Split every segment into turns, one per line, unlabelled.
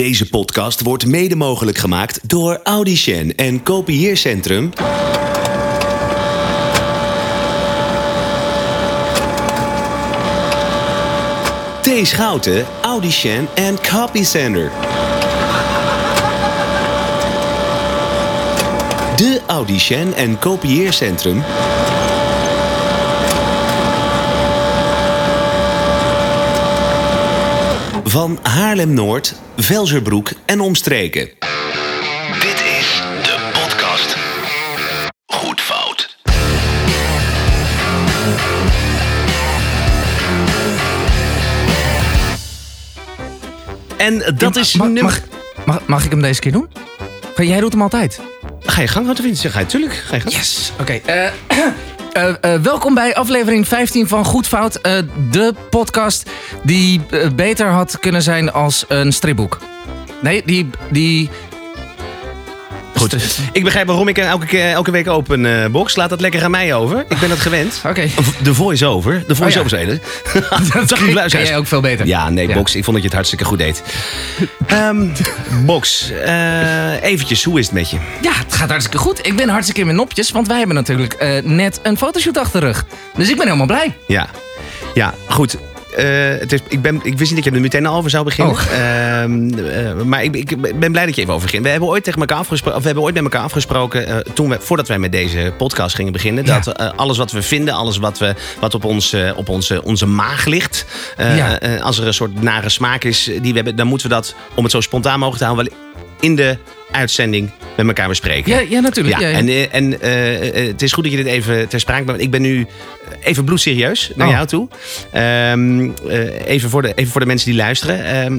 Deze podcast wordt mede mogelijk gemaakt door Audition en Kopieercentrum. T. Schouten, Audition en Copycenter. De Audition en Kopieercentrum. Van Haarlem-Noord, Velzerbroek en omstreken. Dit is de podcast. Goed fout.
En dat is
mag,
nummer...
mag, mag, mag ik hem deze keer doen? Jij doet hem altijd.
Ga je gang, wat vind je? Ga je, tuurlijk. Ga je gang.
Yes. Oké. eh, eh, eh, welkom bij aflevering 15 van Goed Fout. eh, de podcast die beter had kunnen zijn als een stripboek. Nee, die... die
Goed. Ik begrijp waarom ik elke, elke week open eh, box. Laat dat lekker aan mij over. Ik ben dat gewend.
Oké.
De voice-over. De voice-over
Oh,
spelen.
Dat
Zag
kan
je luisteraars?
jij ook veel beter.
Ja, nee,
Ja.
Box. Ik vond dat je het hartstikke goed deed. Ehm, box. eh eventjes, hoe is het met je?
Ja, het gaat hartstikke goed. Ik ben hartstikke in mijn nopjes, want wij hebben natuurlijk eh, net een fotoshoot achter de rug. Dus ik ben helemaal blij.
Ja, ja goed. Eh, het is, ik, ben, ik wist niet dat je er meteen al over zou beginnen.
Oh.
Ehm, eh, maar ik, ik ben blij dat je even over begint. We hebben ooit tegen elkaar afgesproken. We hebben ooit met elkaar afgesproken. eh, toen we, voordat wij met deze podcast gingen beginnen.
Ja.
Dat alles wat we vinden, alles wat, we, wat op, ons, op onze, onze maag ligt.
Ja.
als er een soort nare smaak is die we hebben. Dan moeten we dat, om het zo spontaan mogelijk te houden, wel in de uitzending met elkaar bespreken.
Ja, ja natuurlijk.
Ja,
Ja, ja.
en, eh, en eh, eh, het is goed dat je dit even ter sprake brengt. Ik ben nu even bloedserieus naar
Oh.
jou toe. Ehm, eh, even, voor de, even voor de mensen die luisteren. Ehm,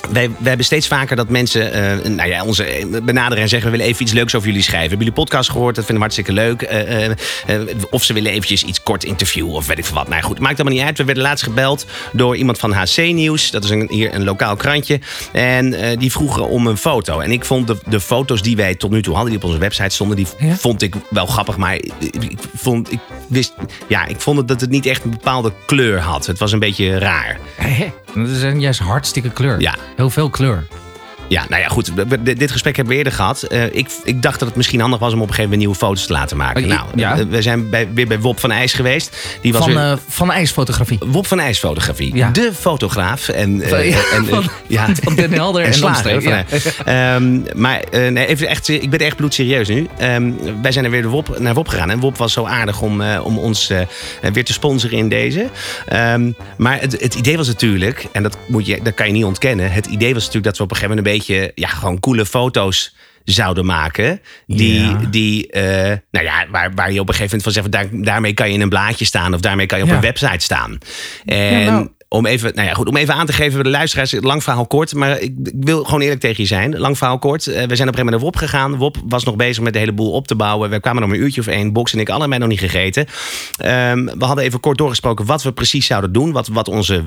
wij, wij hebben steeds vaker dat mensen eh, nou ja, onze eh, benaderen en zeggen... we willen even iets leuks over jullie schrijven. Hebben jullie podcast gehoord? Dat vinden we hartstikke leuk. Eh, of ze willen eventjes iets kort interviewen of weet ik veel wat. Nou goed, maakt allemaal niet uit. We werden laatst gebeld door iemand van HC Nieuws. Dat is een, hier een lokaal krantje. En die vroegen om een foto. En ik vond de, de foto's die wij tot nu toe hadden... die op onze website stonden, die
Ja?
vond ik wel grappig. Maar ik, ik vond, ik, wist, ja, ik vond het dat het niet echt een bepaalde kleur had. Het was een beetje raar.
Dat is een juist hartstikke kleur.
Ja.
Heel veel kleur.
Ja, nou ja, goed. Dit gesprek hebben we eerder gehad. Eh, ik, ik dacht dat het misschien handig was om op een gegeven moment nieuwe foto's te laten maken.
Oh,
nou,
ja.
eh, we zijn bij, weer bij Wop van IJs geweest. Die was
Van,
weer,
eh, van ijsfotografie.
Wop van IJs fotografie.
Ja.
De fotograaf. En,
Van- ja,
en,
van-
ja.
van Den Helder en
slager.
Lomstreek,
van, eh, ehm, maar nee, even echt, ik ben echt bloedserieus nu. Ehm, wij zijn er weer de Wop, naar Wop gegaan. En Wop was zo aardig om, om ons weer te sponsoren in deze. Ehm, maar het, het idee was natuurlijk, en dat, moet je, dat kan je niet ontkennen. Het idee was natuurlijk dat we op een gegeven moment een beetje ja, gewoon coole foto's zouden maken. Die,
Ja.
die eh, nou ja, waar, waar je op een gegeven moment van zegt, daar, daarmee kan je in een blaadje staan of daarmee kan je op
Ja.
een website staan. En
Ja, nou.
Om even, nou ja, goed, om even aan te geven bij de luisteraars, lang verhaal kort, maar ik, ik wil gewoon eerlijk tegen je zijn. Lang verhaal kort. Eh, we zijn op een gegeven moment naar Wop gegaan. Wop was nog bezig met de hele boel op te bouwen. We kwamen nog een uurtje of één. Box en ik allebei nog niet gegeten. Ehm, we hadden even kort doorgesproken wat we precies zouden doen. Wat, wat, onze,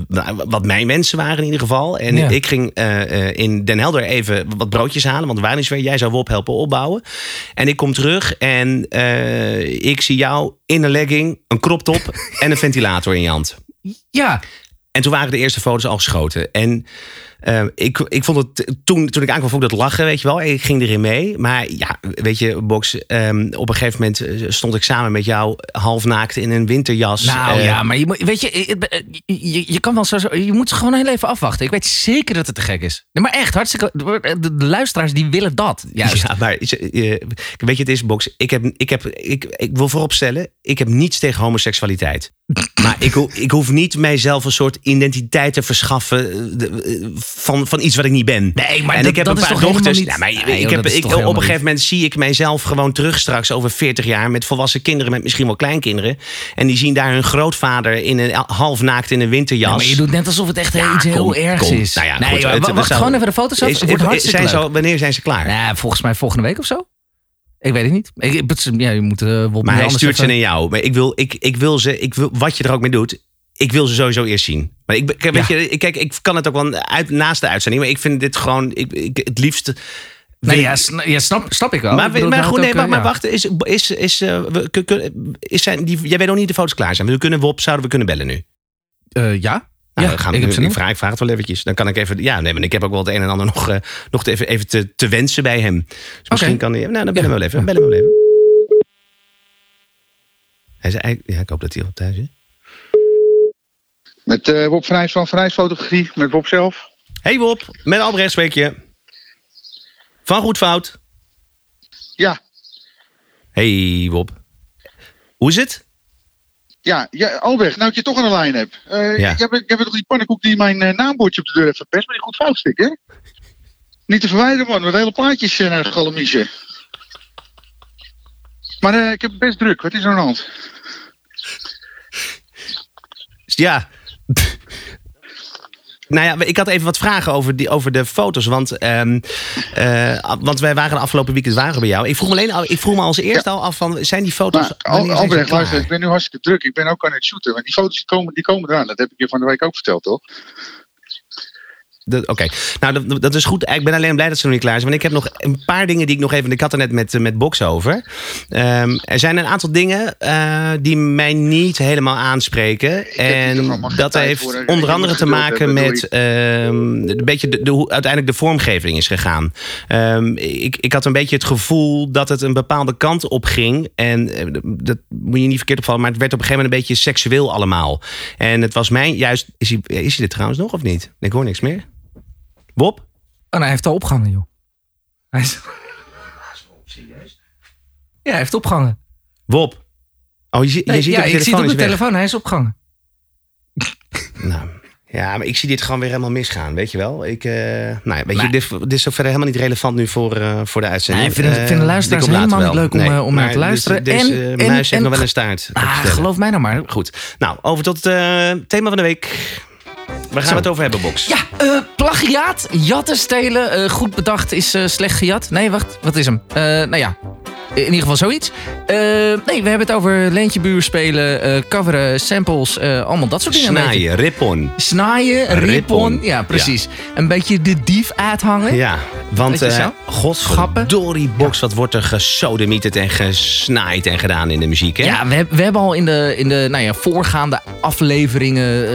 wat mijn wensen waren in ieder geval. En
Ja.
ik ging eh, eh, in Den Helder even wat broodjes halen, want we waren niet zo ver. Jij zou Wop helpen opbouwen. En ik kom terug en ik zie jou in een legging, een crop top en een ventilator in je hand.
Ja,
En toen waren de eerste foto's al geschoten. En eh, ik, ik vond het toen, toen ik aankwam, vond ik dat lachen, weet je wel. Ik ging erin mee. Maar ja, weet je, Box, ehm, op een gegeven moment eh, stond ik samen met jou half naakt in een winterjas.
nou
Eh,
ja, maar je, moet- weet je, eh, je, je, kan wel zo, je moet gewoon heel even afwachten. Ik weet zeker dat het te gek is. Nee, maar echt, hartstikke, de, de luisteraars die willen dat. Juist.
Ja, maar eh, weet je, het is Box. Ik, heb, ik, heb, ik, ik wil vooropstellen, ik heb niets tegen homoseksualiteit. Maar ik, ik hoef niet mijzelf een soort identiteit te verschaffen eh, eh, van, van iets wat ik niet ben.
Nee, maar
en
dat-
ik heb
dat
een paar dochters.
niet-
Ja, maar
Nee,
ik
joh,
heb,
dat is
ik,
toch
op een gegeven moment zie ik mijzelf gewoon terug straks over 40 jaar met volwassen kinderen, met misschien wel kleinkinderen. En die zien daar hun grootvader in een half naakt in een winterjas.
Ja, maar je doet net alsof het echt
Ja,
iets heel ergs
kom.
is.
Nou ja,
nee,
goed,
joh,
het-
wacht gewoon even de foto's af.
Is- is- zijn wanneer zijn ze klaar?
Ja, volgens mij volgende week of zo. Ik weet het niet. Ik, ja, je moet, eh,
Maar hij stuurt ze naar jou. Maar ik wil, ik, ik wil ze, ik wil, wat je er ook mee doet, ik wil ze sowieso eerst zien. Maar ik, ik- weet
Ja.
je, kijk, ik kan het ook wel uit, naast de uitzending, maar ik vind dit gewoon, ik, ik, het liefst.
Nee, ja, ja snap, snap ik wel.
maar,
Ik
maar goed, nee,
ook,
maar,
eh,
maar wacht, is, is, is, eh, we, is zijn die, jij weet nog niet de foto's klaar zijn. We kunnen we op, zouden we kunnen bellen nu.
Eh, ja?
Nou,
Ja,
gaan,
ik
ik, vraag, ik vraag het wel eventjes. Dan kan ik even... Ja, nee, maar ik heb ook wel het een en ander nog, eh, nog te even, even te, te wensen bij hem. Dus misschien kan hij... Nou, dan bellen we wel even. Bellen we wel even. Hij zei eigenlijk... Ja, ik hoop dat hij al thuis is.
Met eh Bob Vrijs van Vrijs Fotografie, met Bob zelf.
Hey Bob, met Albrecht spreek je. Van Goed Fout.
Ja,
Hey Bob. Hoe is het?
ja, ja Albert, nou ik je toch aan de lijn heb. Eh
Ja.
jij, bent, jij bent toch die pannenkoek die mijn eh, naambordje op de deur heeft verpest, maar die goed fout hè? Niet te verwijderen, man, met hele plaatjes uh, naar de galamiezen. Maar ik heb best druk, wat is er aan de hand?
Ja. Nou ja, ik had even wat vragen over, die, over de foto's. Want, ehm, eh, want wij waren de afgelopen weekend waren bij jou. Ik vroeg me, alleen, al- ik vroeg me als eerste al af van, zijn die foto's...
Maar, Al, Albrecht, luister, ik ben nu hartstikke druk. Ik ben ook aan het shooten, want die foto's die komen, die komen eraan. Dat heb ik je van de week ook verteld, toch?
Oké, nou dat, dat is goed. Ik ben alleen blij dat ze nog niet klaar zijn. Want ik heb nog een paar dingen die ik nog even... Ik had er net met, eh, met Box over. Ehm, er zijn een aantal dingen eh, die mij niet helemaal aanspreken. En dat heeft onder andere te maken met... ehm, een beetje de, de, hoe uiteindelijk de vormgeving is gegaan. Ehm, ik, ik had een beetje het gevoel dat het een bepaalde kant op ging. En eh, dat moet je niet verkeerd opvallen. Maar het werd op een gegeven moment een beetje seksueel allemaal. En het was mij juist... Is hij, is hij er trouwens nog of niet? Ik hoor niks meer. Bob?
Oh, nou, hij heeft al opgehangen, joh. Hij is... Ja, hij heeft opgehangen.
Bob. Oh, je, je
Nee,
ziet
ja,
de
ik zie het
telefoon
op de
weg.
telefoon. Hij is opgehangen.
Nou, ja, maar ik zie dit gewoon weer helemaal misgaan, weet je wel. Ik, eh, nou ja, weet je, dit, dit is verder helemaal niet relevant nu voor, eh, voor de uitzending.
Nee, vinden-
Eh,
vinden luisteraars
dik op later
helemaal niet leuk om, eh, om naar te luisteren.
Deze, deze
En-
eh,
en-
muis heeft
en-
nog wel een staart. ik
Ah, geloof mij nou maar.
Goed. Nou, over tot het eh, thema van de week. Waar gaan we het over hebben, Box?
Ja, eh, plagiaat, jatten, stelen. eh, goed bedacht is eh, slecht gejat. Nee, wacht, wat is hem? Nou ja, in ieder geval zoiets. Eh, nee, we hebben het over leentje buur spelen, eh, coveren, samples, eh, allemaal dat soort dingen.
Snaaien, rip-on.
Snaaien,
Rippon.
rippon. Ja, precies. Een beetje de dief uithangen.
Ja, want godverdorie, Box, wat wordt er gesodemieterd en gesnaaid en gedaan in de muziek, hè?
Ja, we, we hebben al in de, in de nou ja, voorgaande afleveringen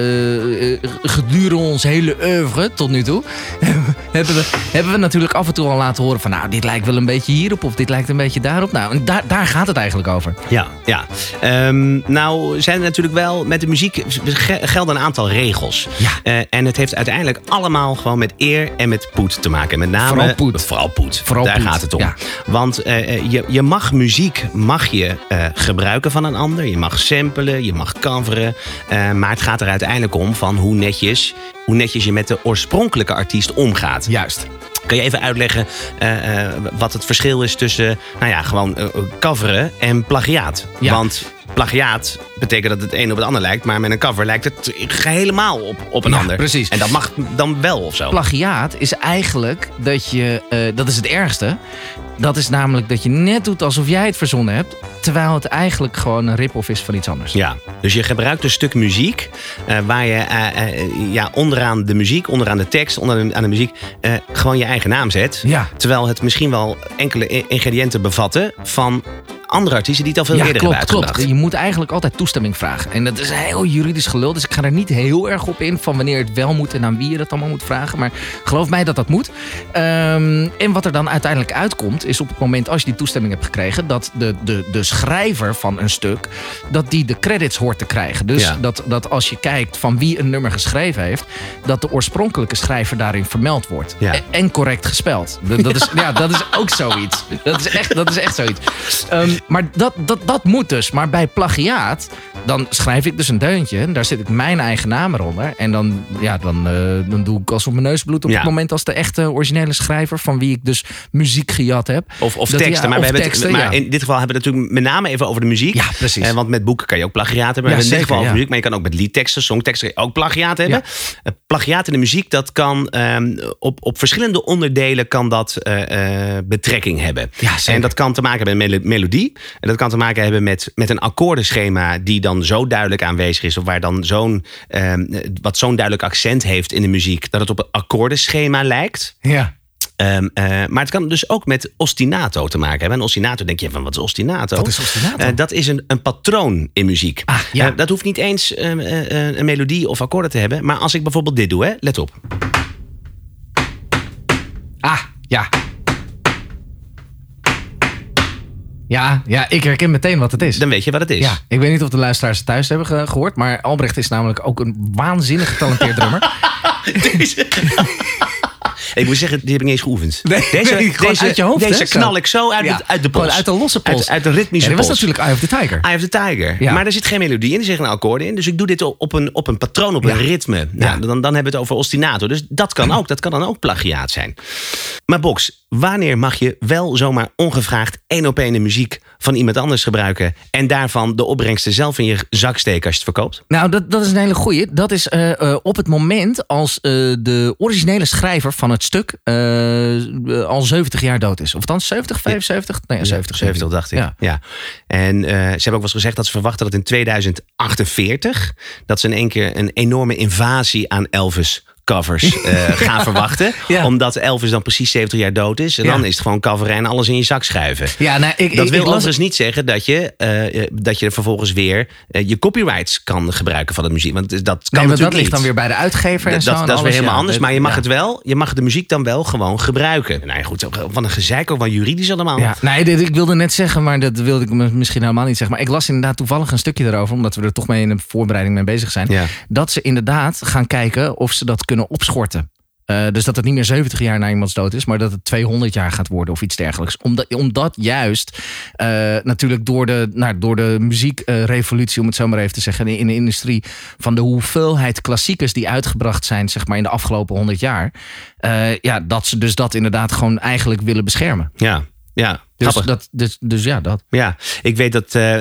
gedurende ons hele oeuvre tot nu toe... hebben, we, hebben we natuurlijk af en toe al laten horen van... nou, dit lijkt wel een beetje hierop of dit lijkt een beetje daarop. Nou, en daar, daar gaat het eigenlijk over.
Ja, ja. Ehm, nou zijn er natuurlijk wel met de muziek ge- gelden een aantal regels.
Ja.
Eh, en het heeft uiteindelijk allemaal gewoon met eer en met poet te maken. Met name
Vooral poet.
Vooral poet.
Vooral
Daar
poet,
gaat het om.
ja.
Want eh, je, je mag muziek mag je, eh, gebruiken van een ander. Je mag samplen, je mag coveren. Eh, maar het gaat er uiteindelijk om van hoe netjes, hoe netjes je met de oorspronkelijke artiest omgaat.
Juist.
Kan je even uitleggen eh, eh, wat het verschil is tussen nou ja, gewoon eh, coveren en plagiaat?
Ja.
Want plagiaat betekent dat het een op het ander lijkt, maar met een cover lijkt het helemaal op, op een
Ja,
ander.
precies.
En dat mag dan wel of zo.
Plagiaat is eigenlijk dat je, dat is het ergste. Dat is namelijk dat je net doet alsof jij het verzonnen hebt, terwijl het eigenlijk gewoon een rip-off is van iets anders.
Ja, dus je gebruikt een stuk muziek eh, waar je eh, eh, ja, onderaan de muziek, onderaan de tekst, onderaan de, aan de muziek gewoon je eigen naam zet.
Ja.
Terwijl het misschien wel enkele ingrediënten bevatten van andere artiesten die het al veel
Ja,
eerder
klopt,
hebben
klopt. Je moet eigenlijk altijd toestemming vragen. En dat is heel juridisch gelul, dus ik ga er niet heel erg op in van wanneer het wel moet en aan wie je dat allemaal moet vragen. Maar geloof mij dat dat moet. Ehm, en wat er dan uiteindelijk uitkomt, is op het moment als je die toestemming hebt gekregen, dat de, de, de schrijver van een stuk, dat die de credits hoort te krijgen. Dus
Ja.
dat, dat als je kijkt van wie een nummer geschreven heeft, dat de oorspronkelijke schrijver daarin vermeld wordt.
Ja.
En, correct gespeld. Dat, dat, is, ja, dat is ook zoiets. Dat is echt, dat is echt zoiets. Ehm, maar dat, dat, dat moet dus. Maar bij plagiaat, dan schrijf ik dus een deuntje. En daar zet ik mijn eigen naam eronder. En dan, ja, dan, eh, dan doe ik alsof mijn neus bloedt op
Ja.
het moment als de echte originele schrijver. Van wie ik dus muziek gejat heb.
Of, of
Dat-
teksten.
ja,
maar
of
we hebben het-
teksten,
maar
ja.
in dit geval hebben we het natuurlijk met name even over de muziek.
Ja, precies.
Eh, want met boeken kan je ook plagiaat hebben. In dit geval over muziek. Maar je kan ook met liedteksten, songteksten ook plagiaat hebben. Eh, plagiaat in de muziek, dat kan ehm, op, op verschillende onderdelen kan dat betrekking hebben. En dat kan te maken hebben met melo- melodie. En dat kan te maken hebben met, met een akkoordenschema die dan zo duidelijk aanwezig is. Of waar dan zo'n, ehm, wat zo'n duidelijk accent heeft in de muziek. Dat het op een akkoordenschema lijkt.
Ja.
Ehm, eh, maar het kan dus ook met ostinato te maken hebben. En ostinato denk je van, wat is ostinato?
Wat is ostinato?
Eh, dat is een, een patroon in muziek.
Ah, ja.
Eh, dat hoeft niet eens ehm, eh, eh, een melodie of akkoorden te hebben. Maar als ik bijvoorbeeld dit doe, hè, let op.
Ah, ja. Ja, ja, ik herken meteen wat het is.
Dan weet je wat het is.
Ja, ik weet niet of de luisteraars het thuis hebben ge- gehoord, maar Albrecht is namelijk ook een waanzinnig getalenteerd drummer.
Deze- ik moet zeggen, die heb ik niet eens geoefend.
Nee,
deze
nee,
deze,
uit je hoofd,
deze
hè, zo.
knal ik zo uit,
Ja,
het- uit de pols.
uit de losse pols.
Uit, uit de ritmische
Ja, dit was natuurlijk Eye of the Tiger.
Eye of the Tiger.
Ja.
Maar er zit geen melodie in, er zitten geen akkoorden in. Dus ik doe dit op een, op een patroon, op een ritme. Nou, dan, dan hebben we het over ostinato. Dus dat kan ook. Dat kan dan ook plagiaat zijn. Maar Box, wanneer mag je wel zomaar ongevraagd één op één de muziek van iemand anders gebruiken... en daarvan de opbrengsten zelf in je zak steken als je het verkoopt?
Nou, dat, dat is een hele goeie. Dat is eh, eh, op het moment als eh, de originele schrijver van het stuk al 70 jaar dood is. Of dan 70, 75? Nee, 70.
70 dacht ik.
Ja.
Ja. En ze hebben ook wel eens gezegd dat ze verwachten dat in 2048... dat ze in één keer een enorme invasie aan Elvis covers eh, gaan verwachten.
Ja.
Omdat Elvis dan precies 70 jaar dood is. En
Ja.
dan is het gewoon coveren en alles in je zak schuiven.
Ja, nou, ik,
Dat
ik,
wil
ik
overigens niet zeggen dat je, eh, eh, dat je vervolgens weer je copyrights kan gebruiken van de muziek. Want dat kan
Nee, want dat ligt
niet.
dan weer bij de uitgever en
Dat,
zo.
dat,
en
dat is weer helemaal
ja.
anders. Maar je mag, het wel, je mag de muziek dan wel gewoon gebruiken. Nou ja, goed, van een gezeik ook wel juridisch allemaal.
Ja, nee, dit- ik wilde net zeggen, maar dat wilde ik misschien helemaal niet zeggen. Maar ik las inderdaad toevallig een stukje daarover, omdat we er toch mee in de voorbereiding mee bezig zijn. Dat ze inderdaad gaan kijken of ze dat kunnen opschorten. Eh, dus dat het niet meer 70 jaar na iemands dood is, maar dat het 200 jaar gaat worden of iets dergelijks. Omdat, omdat juist eh, natuurlijk door de, nou, door de muziekrevolutie, om het zo maar even te zeggen, in de industrie, van de hoeveelheid klassiekers die uitgebracht zijn zeg maar, in de afgelopen 100 jaar. eh, ja, dat ze dus dat inderdaad gewoon eigenlijk willen beschermen.
Ja, ja.
Dus,
grappig.
dat, dus, dus ja, dat.
Ja, ik weet dat eh,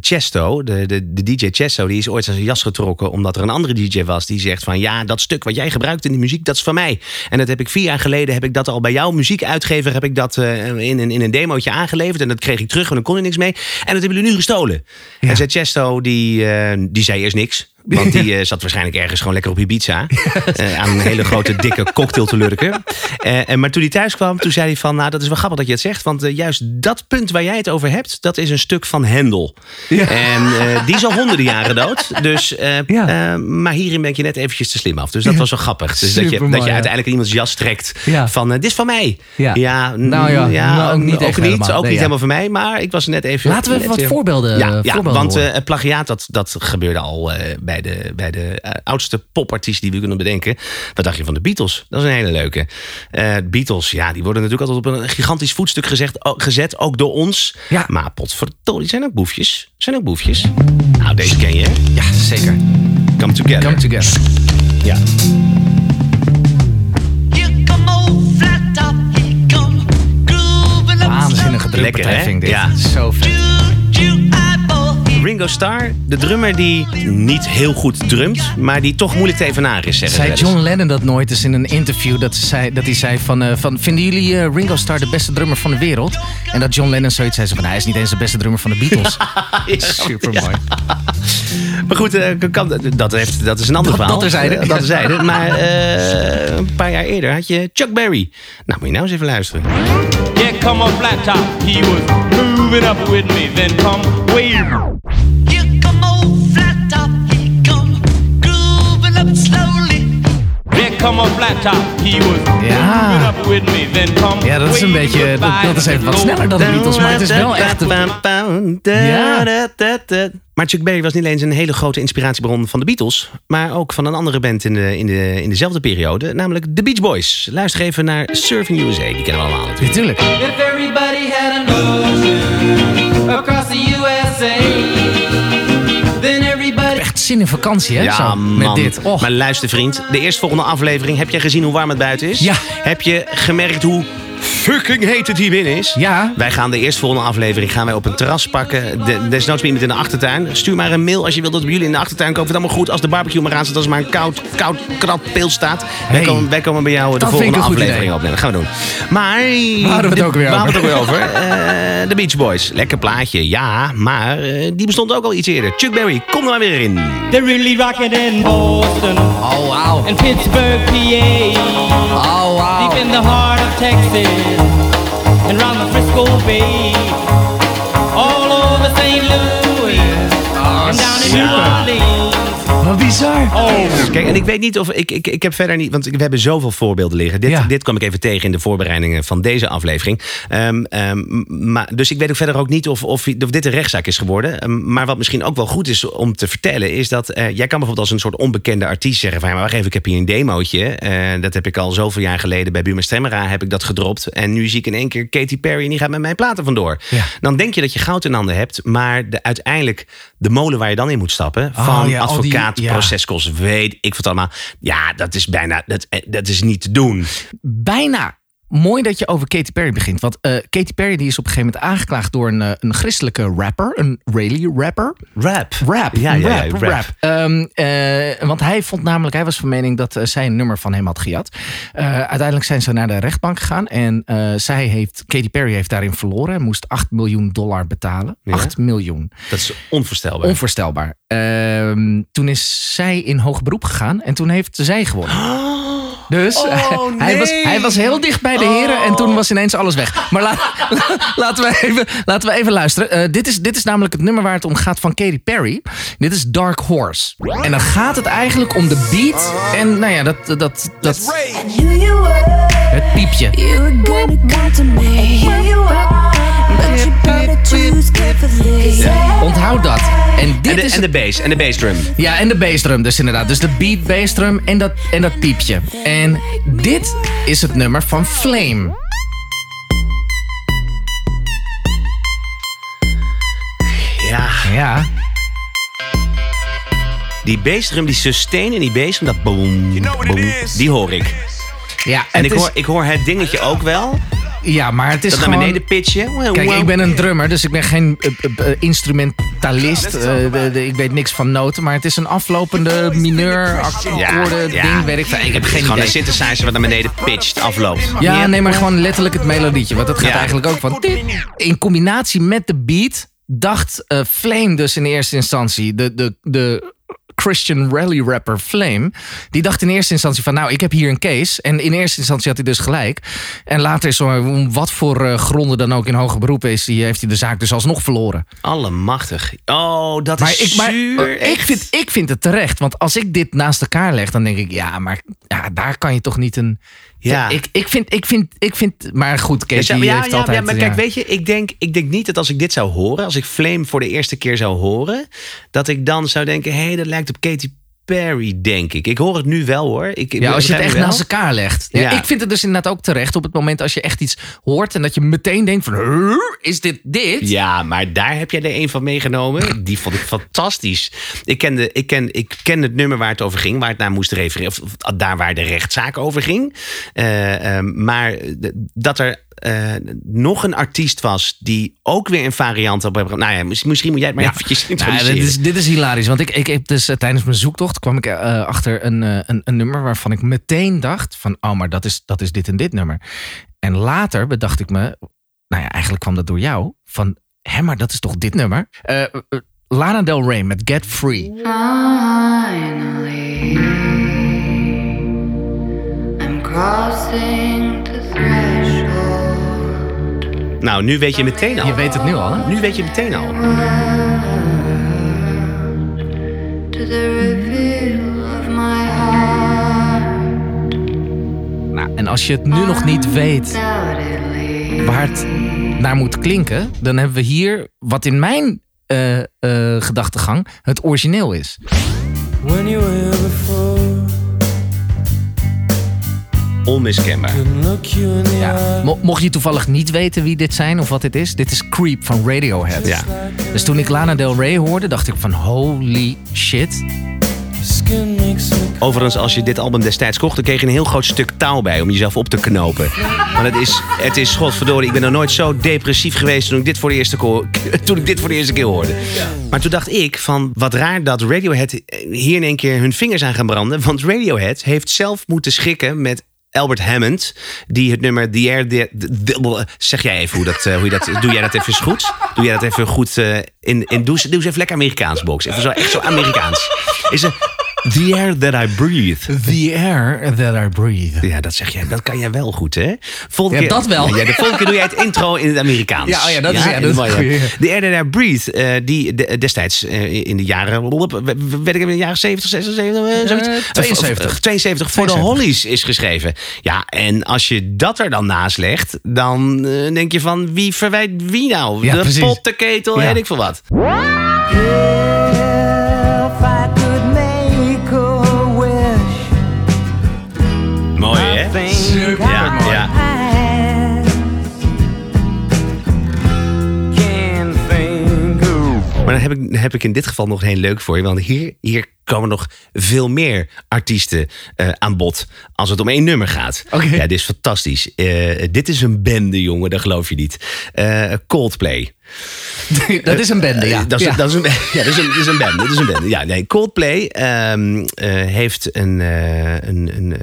Chesto, de, de, de DJ Chesto, die is ooit aan zijn jas getrokken omdat er een andere DJ was die zegt van ja, dat stuk wat jij gebruikt in die muziek, dat is van mij. En dat heb ik vier jaar geleden, heb ik dat al bij jouw muziekuitgever, heb ik dat in, een- in een demootje aangeleverd en dat kreeg ik terug, want dan kon er niks mee. En dat hebben jullie nu gestolen.
Ja.
En zei Chesto, die, die zei eerst niks. Want die eh, zat waarschijnlijk ergens gewoon lekker op Ibiza. eh, aan een hele grote, dikke cocktail te lurken. Eh, en maar toen hij thuis kwam, toen zei hij van... Nou, dat is wel grappig dat je het zegt. Want juist dat punt waar jij het over hebt... dat is een stuk van Hendel. En eh, die is al honderden jaren dood. Dus,
Ja.
maar hierin ben je net eventjes te slim af. Dus dat was wel grappig. Dus dat je, dat je
ja.
uiteindelijk iemands jas trekt.
Ja.
Van, dit is van mij.
Ja. Nou ja, nou, ook niet helemaal.
Ook
Nee,
niet
ja.
helemaal van mij. Maar ik was net even...
Laten we even wat voorbeelden,
ja, ja,
voorbeelden
want plagiaat, dat, dat gebeurde al eh, bij de, bij de eh, oudste popartiest die we kunnen bedenken. Wat dacht je van de Beatles? Dat is een hele leuke. Eh Beatles, ja, die worden natuurlijk altijd op een gigantisch voetstuk gezegd, o- gezet, ook door ons.
Ja.
Maar potverdorie, zijn ook boefjes. Zijn ook boefjes. Nou, deze ken je, hè?
Ja, zeker.
Come Together.
Come together.
Ja.
Here come old flat top, he come grooving up
Waanzinnige vind ik dit.
Ja.
Zo vet.
Ringo Starr, de drummer die niet heel goed drumt, maar die toch moeilijk te evenaren is,
Zei. John Lennon dat nooit eens in een interview? Dat, ze zei, dat hij zei van, eh, van... Vinden jullie eh, Ringo Starr de beste drummer van de wereld? En dat John Lennon zoiets zei. Ze van, hij is niet eens de beste drummer van de Beatles. Super mooi.
Maar goed, eh, kan, dat, heeft, dat is een ander
Dat-
verhaal.
dat.
Eh, Dat terzijde. Maar eh, een paar jaar eerder had je Chuck Berry. Nou, moet je nou eens even luisteren.
Yeah, come on, flat top. He was moving up with me. Then come way.
Here come old flat top, he come grooving up slowly.
Yeah, come on, flat top. He was
Ja.
moving up with me. Then come
Ja, dat is een beetje... Dat, dat is even wat sneller dan de Beatles. Maar het is wel echt... Ja.
Maar Chuck Berry was niet alleen een hele grote inspiratiebron van de Beatles, maar ook van een andere band in, de, in, de, in dezelfde periode, namelijk de Beach Boys. Luister even naar Surfing USA, die kennen we allemaal natuurlijk.
Natuurlijk.
If everybody had an ocean across the USA,
zin in vakantie, hè? Zo, met dit. Och.
Maar luister vriend, de eerstvolgende aflevering, heb jij gezien hoe warm het buiten is?
Ja.
Heb je gemerkt hoe fucking heet het hier binnen is?
Ja.
Wij gaan de eerstvolgende aflevering gaan wij op een terras pakken. De, desnoods met iemand in de achtertuin. Stuur maar een mail als je wilt dat we jullie in de achtertuin kopen. Het allemaal goed als de barbecue maar aan staat. Als er maar een koud, koud krat peel staat. Wij,
Hey.
komen, wij komen bij jou de
Dat
volgende aflevering opnemen. Dat gaan we doen. Maar...
Waar hadden we het ook weer over?
het ook weer over? Eh, de Beach Boys. Lekker plaatje, ja. Maar eh, die bestond ook al iets eerder. Chuck Berry, kom er maar weer in.
They're really rocking in Boston
Oh, wauw.
and Pittsburgh, PA.
Oh, wauw.
Deep in the heart of Texas and round the Frisco Bay, all over St. Louis and down in New Orleans.
Wat bizar.
Oh,
Kijk, en ik weet niet of ik, ik, ik heb verder niet, want we hebben zoveel voorbeelden liggen. Dit,
Ja.
dit kwam ik even tegen in de voorbereidingen van deze aflevering. Ehm, ehm, maar, dus ik weet ook verder ook niet of, of, of dit een rechtszaak is geworden. Ehm, maar wat misschien ook wel goed is om te vertellen, is dat eh, jij kan bijvoorbeeld als een soort onbekende artiest zeggen: van ja, maar wacht even, ik heb hier een demootje. Eh, dat heb ik al zoveel jaar geleden bij Buma Stemra heb ik dat gedropt. En nu zie ik in één keer Katy Perry en die gaat met mijn platen vandoor.
Ja.
Dan denk je dat je goud in handen hebt, maar de, uiteindelijk de molen waar je dan in moet stappen
Oh,
van
ja, al die-
advocaat,
ja.
proceskosten, weet ik wat allemaal. Ja, dat is bijna, dat, eh, dat is niet te doen.
bijna mooi dat je over Katy Perry begint. Want eh, Katy Perry die is op een gegeven moment aangeklaagd door een, eh, een christelijke rapper. Een Rayleigh rapper.
Rap.
Rap.
Ja, ja, ja,
rap. Ehm, eh, want hij vond namelijk, hij was van mening dat zij een nummer van hem had gejat. Uiteindelijk zijn ze naar de rechtbank gegaan. En zij heeft, Katy Perry heeft daarin verloren. En moest 8 miljoen dollar betalen.
Ja.
8 miljoen.
Dat is onvoorstelbaar.
Onvoorstelbaar. Ehm, toen is zij in hoger beroep gegaan. En toen heeft zij gewonnen. Dus
Oh,
hij, was, hij was heel dicht bij de heren en toen was ineens alles weg. Maar la- laten, we even, laten we even luisteren. Eh, dit, is, dit is namelijk het nummer waar het om gaat van Katy Perry. Dit is Dark Horse. En dan gaat het eigenlijk om de beat en nou ja, dat, dat, dat,
were,
het piepje. Onthoud dat. En dit
en, de,
is
en de bass. En de bassdrum.
Ja, en de bassdrum dus inderdaad. Dus de beat, bassdrum en dat, en dat piepje. En dit is het nummer van Flame.
Ja.
Ja,
Die bassdrum, die sustain en die bassdrum, dat boom, boom, die hoor ik.
ja
En ik
is-
hoor, ik hoor het dingetje ook wel.
Ja maar het is
Dat naar
gewoon...
beneden pitchen.
Kijk, ik ben een drummer, dus ik ben geen eh, eh, eh, instrumentalist. De- de- ik weet niks van noten, maar het is een aflopende mineur, akkoorden, ding, weet ik veel. Ik heb geen
gewoon
idee.
een synthesizer wat naar beneden pitcht, afloopt.
Ja, nee, maar gewoon letterlijk het melodietje. Want dat gaat
Ja.
eigenlijk ook van... In combinatie met de beat dacht eh, Flame dus in eerste instantie... De, de, de Christian rally rapper Flame... die dacht in eerste instantie van... nou, ik heb hier een case. En in eerste instantie had hij dus gelijk. En later is om wat voor eh, gronden dan ook in hoger beroep is... Die heeft hij de zaak dus alsnog verloren.
Allemachtig. Oh, dat
Maar,
is
ik, maar
zuur.
ik, vind, ik vind het terecht. Want als ik dit naast elkaar leg, dan denk ik... ja, maar ja, daar kan je toch niet een...
Ja.
Ik, ik, vind, ik, vind, ik vind... Maar goed, Katie
ja,
heeft
ja,
altijd...
ja, maar kijk, weet je, ik denk, ik denk niet dat als ik dit zou horen, als ik Flame voor de eerste keer zou horen, dat ik dan zou denken, hé, hey, dat lijkt op Katy Perry, denk ik. Ik hoor het nu wel hoor. Ik,
Ja, als je het echt
wel.
naast elkaar legt. Ja,
Ja.
Ik vind het dus inderdaad ook terecht op het moment als je echt iets hoort en dat je meteen denkt van, "Huh? is dit dit?
Ja, maar daar heb jij er een van meegenomen. Die vond ik fantastisch. Ik, kende, ik, ken, ik ken het nummer waar het over ging, waar het naar moest refereren. Of, of daar waar de rechtszaak over ging. Eh, ehm, maar d- dat er eh, nog een artiest was die ook weer een variant op heeft. Nou ja, mis- misschien moet jij het maar
Ja.
eventjes
Nou, dit, is, dit is hilarisch, want ik, ik heb dus eh, tijdens mijn zoektocht kwam ik eh, achter een, eh, een, een nummer waarvan ik meteen dacht van, oh, maar dat is, dat is dit en dit nummer. En later bedacht ik me, nou ja, eigenlijk kwam dat door jou, van, hé, maar dat is toch dit nummer? Lana Del Rey met Get Free.
Finally, I'm crossing the threshold.
Nou, nu weet je meteen al.
Je weet het nu al, hè?
Nu weet je meteen al.
To the reveal of my heart.
Nou, en als je het nu nog niet weet waar het naar moet klinken, dan hebben we hier wat in mijn eh, eh, gedachtegang het origineel is.
When you were before,
Onmiskenbaar.
Ja. Mo- mocht je toevallig niet weten wie dit zijn of wat dit is, dit is Creep van Radiohead.
Ja.
Dus toen ik Lana Del Rey hoorde, dacht ik van holy shit.
Overigens, als je dit album destijds kocht, dan kreeg je een heel groot stuk touw bij om jezelf op te knopen. Want het is, het is godverdorie, ik ben nog nooit zo depressief geweest toen ik dit voor de eerste, toen ik dit voor de eerste keer hoorde. Maar toen dacht ik van, wat raar dat Radiohead hier in één keer hun vingers aan gaan branden. Want Radiohead heeft zelf moeten schikken met Albert Hammond, die het nummer The zeg jij even hoe, dat, eh, hoe je dat... Doe jij dat even goed? Doe jij dat even goed eh, in... in doe, doe eens even lekker Amerikaans, Box. Even zo, echt zo Amerikaans. Is er... The air that I breathe.
The air that I breathe.
Ja, dat zeg jij. Dat kan jij wel goed, hè? Volgende
Ja, dat wel.
Ja, de volgende keer doe jij het intro in het Amerikaans.
Ja, oh ja, dat is- ja, dat is
mooi,
goed, ja.
The Air That I Breathe, eh, die de- destijds eh, in de jaren... Weet ik in de jaren 70, 76, eh, zoiets?
Eh, 72.
Of- of 72 voor de
72.
Hollies is geschreven. Ja, en als je dat er dan naast legt, dan eh, denk je van... Wie verwijt wie nou?
Ja,
de
precies.
pot, de ketel,
Ja.
weet ik veel wat. Heb ik, in dit geval nog heel leuk voor je. Want hier, hier komen nog veel meer artiesten eh, aan bod. Als het om één nummer gaat. Ja, dit is fantastisch. Eh, dit is een bende, jongen. Dat geloof je niet. Eh, Coldplay.
Dat is een bende, ja.
Eh, Dat is,
Ja.
dat is een, ja, dat is een, is een band. Dat is een band. Ja, nee, Coldplay ehm, eh, heeft een, eh, een, een,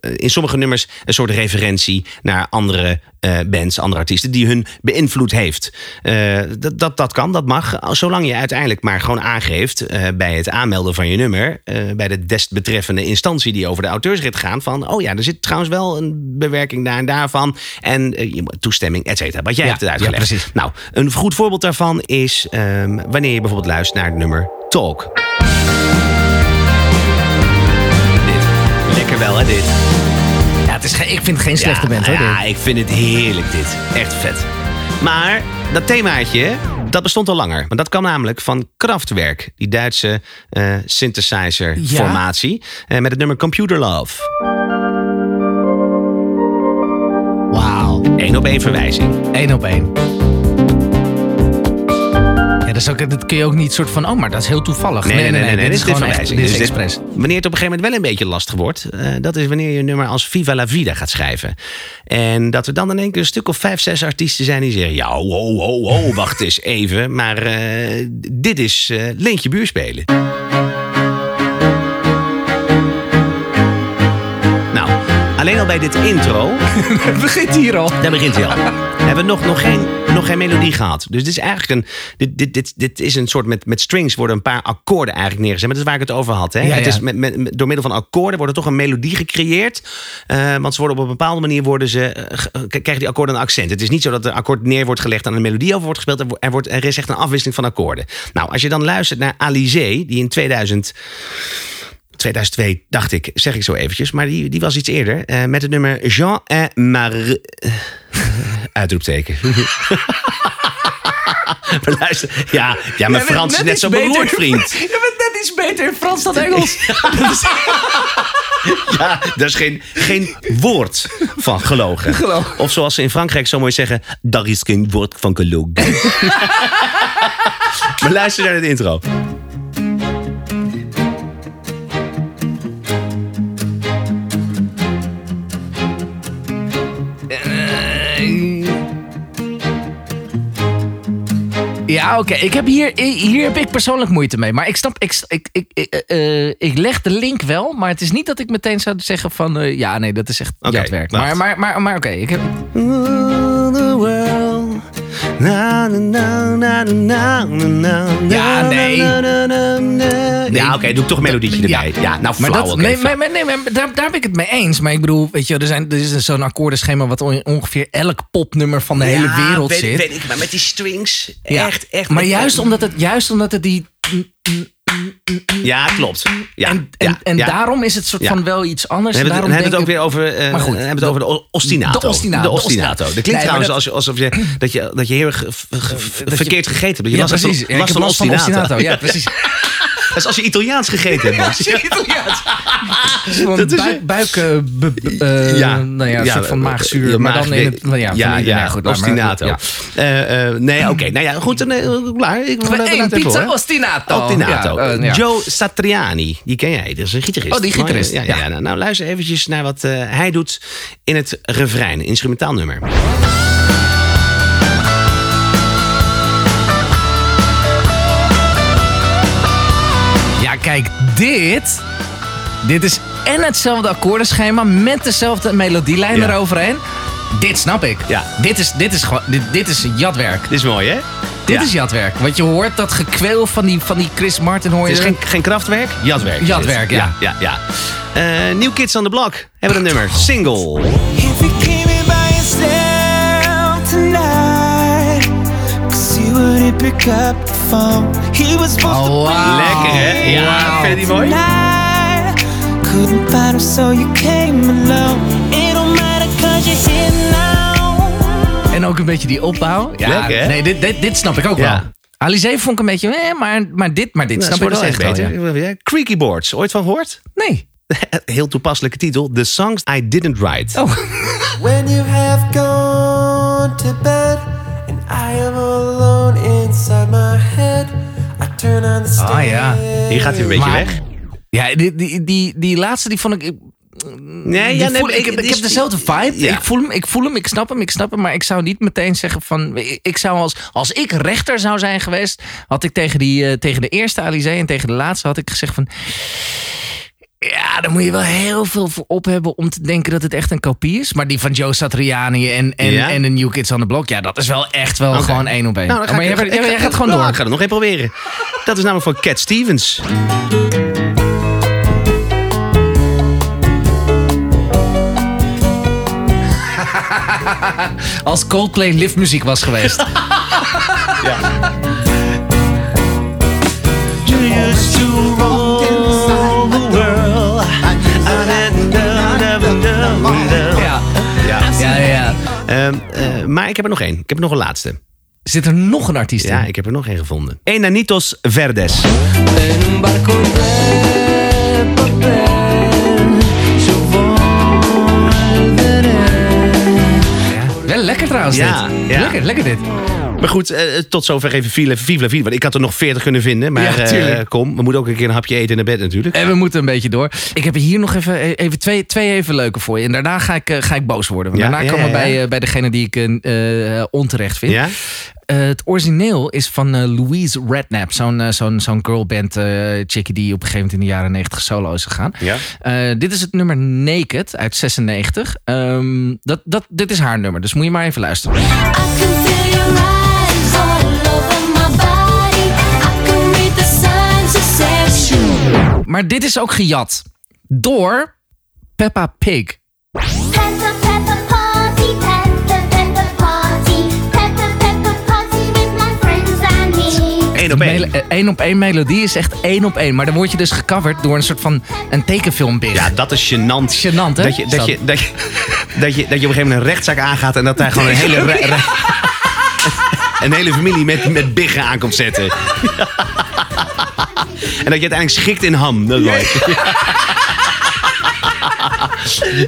eh, in sommige nummers een soort referentie naar andere eh, bands, andere artiesten, die hun beïnvloed heeft. Eh, dat, dat, dat kan, dat mag. Zolang je uiteindelijk maar gewoon aangeeft eh, bij het aanmelden van je nummer, eh, bij de desbetreffende instantie die over de auteursrit gaat, van oh ja, er zit trouwens wel een bewerking daar en daarvan. En eh, toestemming, et cetera. Wat jij
Ja,
hebt uitgelegd.
ja, precies.
Nou, een goed voorbeeld daarvan is ehm, wanneer je bijvoorbeeld luistert naar het nummer Talk. Dit. Lekker wel, hè, dit?
Ja, het is ik vind het geen slechte
ja,
band hoor.
Ja, ik vind het heerlijk, dit. Echt vet. Maar dat themaatje, dat bestond al langer. Want dat kwam namelijk van Kraftwerk. Die Duitse eh, synthesizer-formatie. eh, met het nummer Computer Love.
Wauw.
Eén op één verwijzing.
Eén op één. Dat, is ook, dat kun je ook niet soort van, oh, maar dat is heel toevallig.
Nee, nee, nee, nee,
dit
dit
is gewoon echt, dit is
Dus
expres.
Wanneer het op een gegeven moment wel een beetje lastig wordt, eh, dat is wanneer je een nummer als Viva la Vida gaat schrijven. En dat er dan in één keer een stuk of vijf, zes artiesten zijn die zeggen: Ja, ho, ho, ho, wacht eens even. Maar eh, dit is eh Leentje Buur spelen. Nou, alleen al bij dit intro.
Begint hier al.
Daar begint hij al. Hebben nog, nog, geen, nog geen melodie gehad. Dus dit is eigenlijk een. Dit, dit, dit, dit is een soort. Met, met strings worden een paar akkoorden eigenlijk neergezet. Maar dat is waar ik het over had. Hè?
Ja,
Het
ja.
is met, met, door middel van akkoorden wordt er toch een melodie gecreëerd. Eh, want ze worden op een bepaalde manier worden ze, eh, eh, krijgen die akkoorden een accent. Het is niet zo dat er akkoord neer wordt gelegd en een melodie over wordt gespeeld. Er, wo- er, wordt, er is echt een afwisseling van akkoorden. Nou, als je dan luistert naar Alizé, die in 2000. 2002, dacht ik, zeg ik zo eventjes. Maar die, die was iets eerder. met het nummer Jean et Marie... Uitroepteken. maar luister, ja, ja mijn Frans is net zo beroerd, vriend.
Je bent net iets beter in Frans dan Engels.
Ja, daar is geen, geen woord van gelogen. Of zoals ze in Frankrijk zo mooi zeggen... daar is geen woord van gelogen. maar luister naar het intro.
Ja, oké. Ik heb hier, hier heb ik persoonlijk moeite mee. Maar ik snap, ik, ik, ik, ik, eh, eh, ik leg de link wel. Maar het is niet dat ik meteen zou zeggen van... eh, ja, nee, dat is echt jatwerk.
wacht.
Maar, maar, maar, maar oké. ik heb...
Na, na, na, na, na, na, na,
Ja, nee.
Ja, oké, doe ik toch een melodietje erbij. Ja, nou,
maar
flauw,
dat, nee,
flauw.
maar, maar- nee, maar daar, daar ben ik het mee eens. Maar ik bedoel, weet je, er, zijn, er is zo'n akkoordenschema wat ongeveer elk popnummer van de hele wereld
weet,
zit.
Weet ik, maar met die strings, echt, echt.
Maar
met-
juist omdat het, juist omdat het die.
Ja, klopt. Ja,
en en, en
ja.
daarom is het soort van wel iets anders.
Hebben we,
daarom
dan hebben we het ook weer over, eh,
Maar goed,
dan hebben we het over de ostinato.
de ostinato,
De
de
ostinato. Dat klinkt
Nee,
trouwens
dat-
alsof je, dat, je, dat je heel erg verkeerd gegeten hebt. Je
Ja,
last
precies.
Last van
last van
ostinato.
ostinato. Ja, precies.
Dat is als je Italiaans gegeten hebt. man.
Gewoon
Dat is-
buik, buik eh,
Ja.
nou ja, een
Ja,
soort van
eh,
maagzuur. maar dan in het... Ja,
ja, ja,
goed, maar-
ostinato.
ja.
Eh, eh, nee, oké. Nou ja, goed. dan, klaar. Ik,
pizza ostinato.
Ostinato.
Ja, ja.
Joe Satriani, die ken jij. Dat is een gitarist.
Oh, die gitarist,
Ja, ja,
ja.
ja. Nou, nou, luister eventjes naar wat eh, hij doet in het refrein. Instrumentaal nummer.
Kijk, dit... Dit is en hetzelfde akkoordenschema met dezelfde melodielijn
Ja.
eroverheen. Dit snap ik.
Ja.
Dit is, dit is gewoon... Dit, dit is jatwerk.
Dit is mooi, hè?
Dit
Ja.
is jatwerk. Want je hoort dat gekweel van die, van die Chris Martin hoor
Het
je.
is geen, geen krachtwerk, jatwerk. is
Jatwerk,
dit.
ja.
ja, ja, ja. Eh, New Kids on the Block hebben een nummer. Single.
Pick up the phone. He was supposed to
Oh, wow.
Lekker, hè? Ja, mooi?
tonight. Couldn't find him, so you came alone. It don't matter cause you're here now.
En ook een beetje die opbouw. Ja,
Lekker, hè?
Nee, dit, dit, dit snap ik ook
Ja.
wel. Alizé vond ik een beetje, eh, maar, maar dit, maar dit
Nou,
snap ik wel echt
steeds
wel,
beter. Ja. Creaky Boards, ooit van gehoord?
Nee.
Heel toepasselijke titel. The Songs I Didn't Write.
Oh.
When you have gone to bed and I am alone inside my head, I turn on the
Ah, ja.
Hier gaat hij een beetje
Maar-
weg.
Ja, die, die, die, die laatste die vond ik... ik-
Nee, ja, nee,
voel- ik,
ik-
heb dezelfde vibe.
Ja.
Ik, voel hem, ik voel hem, ik snap hem, ik snap hem. Maar ik zou niet meteen zeggen van... Ik, ik zou als, als ik rechter zou zijn geweest... had ik tegen, die, eh, tegen de eerste Alizé en tegen de laatste had ik gezegd van... Ja, daar moet je wel heel veel voor op hebben om te denken dat het echt een kopie is. Maar die van Joe Satriani en, en,
Ja?
en de New Kids on the Block... ja, dat is wel echt wel gewoon één op één.
Nou, dan ga
maar
ik-
jij,
ik-
jij-
ik-
jij gaat gewoon
Nou,
door.
Ik ga er nog één proberen. Dat is namelijk van Cat Stevens.
Als Coldplay liftmuziek was geweest. ja.
Maar ik heb er nog één. Ik heb er nog een laatste.
Zit er nog een artiest
Ja,
in?
ik heb er nog één gevonden. Enanitos Verdes.
En un barco de papel, yo volveré.
Wel lekker trouwens
Ja,
dit.
ja.
Lekker, lekker dit.
Maar goed, eh, tot zover even la Vida. Want ik had er nog 40 kunnen vinden. Maar
Ja,
eh, kom, we moeten ook een keer een hapje eten naar bed natuurlijk.
En we moeten een beetje door. Ik heb hier nog even, even twee, twee even leuke voor je. En daarna ga ik, eh, ga ik boos worden. Want
Ja,
daarna
ja,
komen we
ja, ja.
bij, eh, bij degene die ik eh, eh, onterecht vind.
Ja?
Eh, het origineel is van eh, Louise Redknapp. Zo'n eh, zo'n zo'n girlband eh chickie die op een gegeven moment in de jaren 90 solo is gegaan.
Ja.
Eh, dit is het nummer Naked uit 96. Ehm, dat, dat, dit is haar nummer, dus moet je maar even luisteren.
I can feel your eyes
Maar dit is ook gejat door Peppa Pig.
Peppa, Peppa, party, Peppa, Peppa, party. Peppa, Peppa, party with my friends and me.
Eén op één.
Eh, één op één melodie is echt één op één. Maar dan word je dus gecoverd door een soort van een tekenfilmbig.
Ja, dat is gênant.
Gênant, hè?
Dat je, dat, je, dat, je, dat, je, dat je op een gegeven moment een rechtszaak aangaat en dat daar gewoon een hele, re- re- een hele familie met, met biggen aan komt zetten. en dat je uiteindelijk schikt in ham. Dat mooi.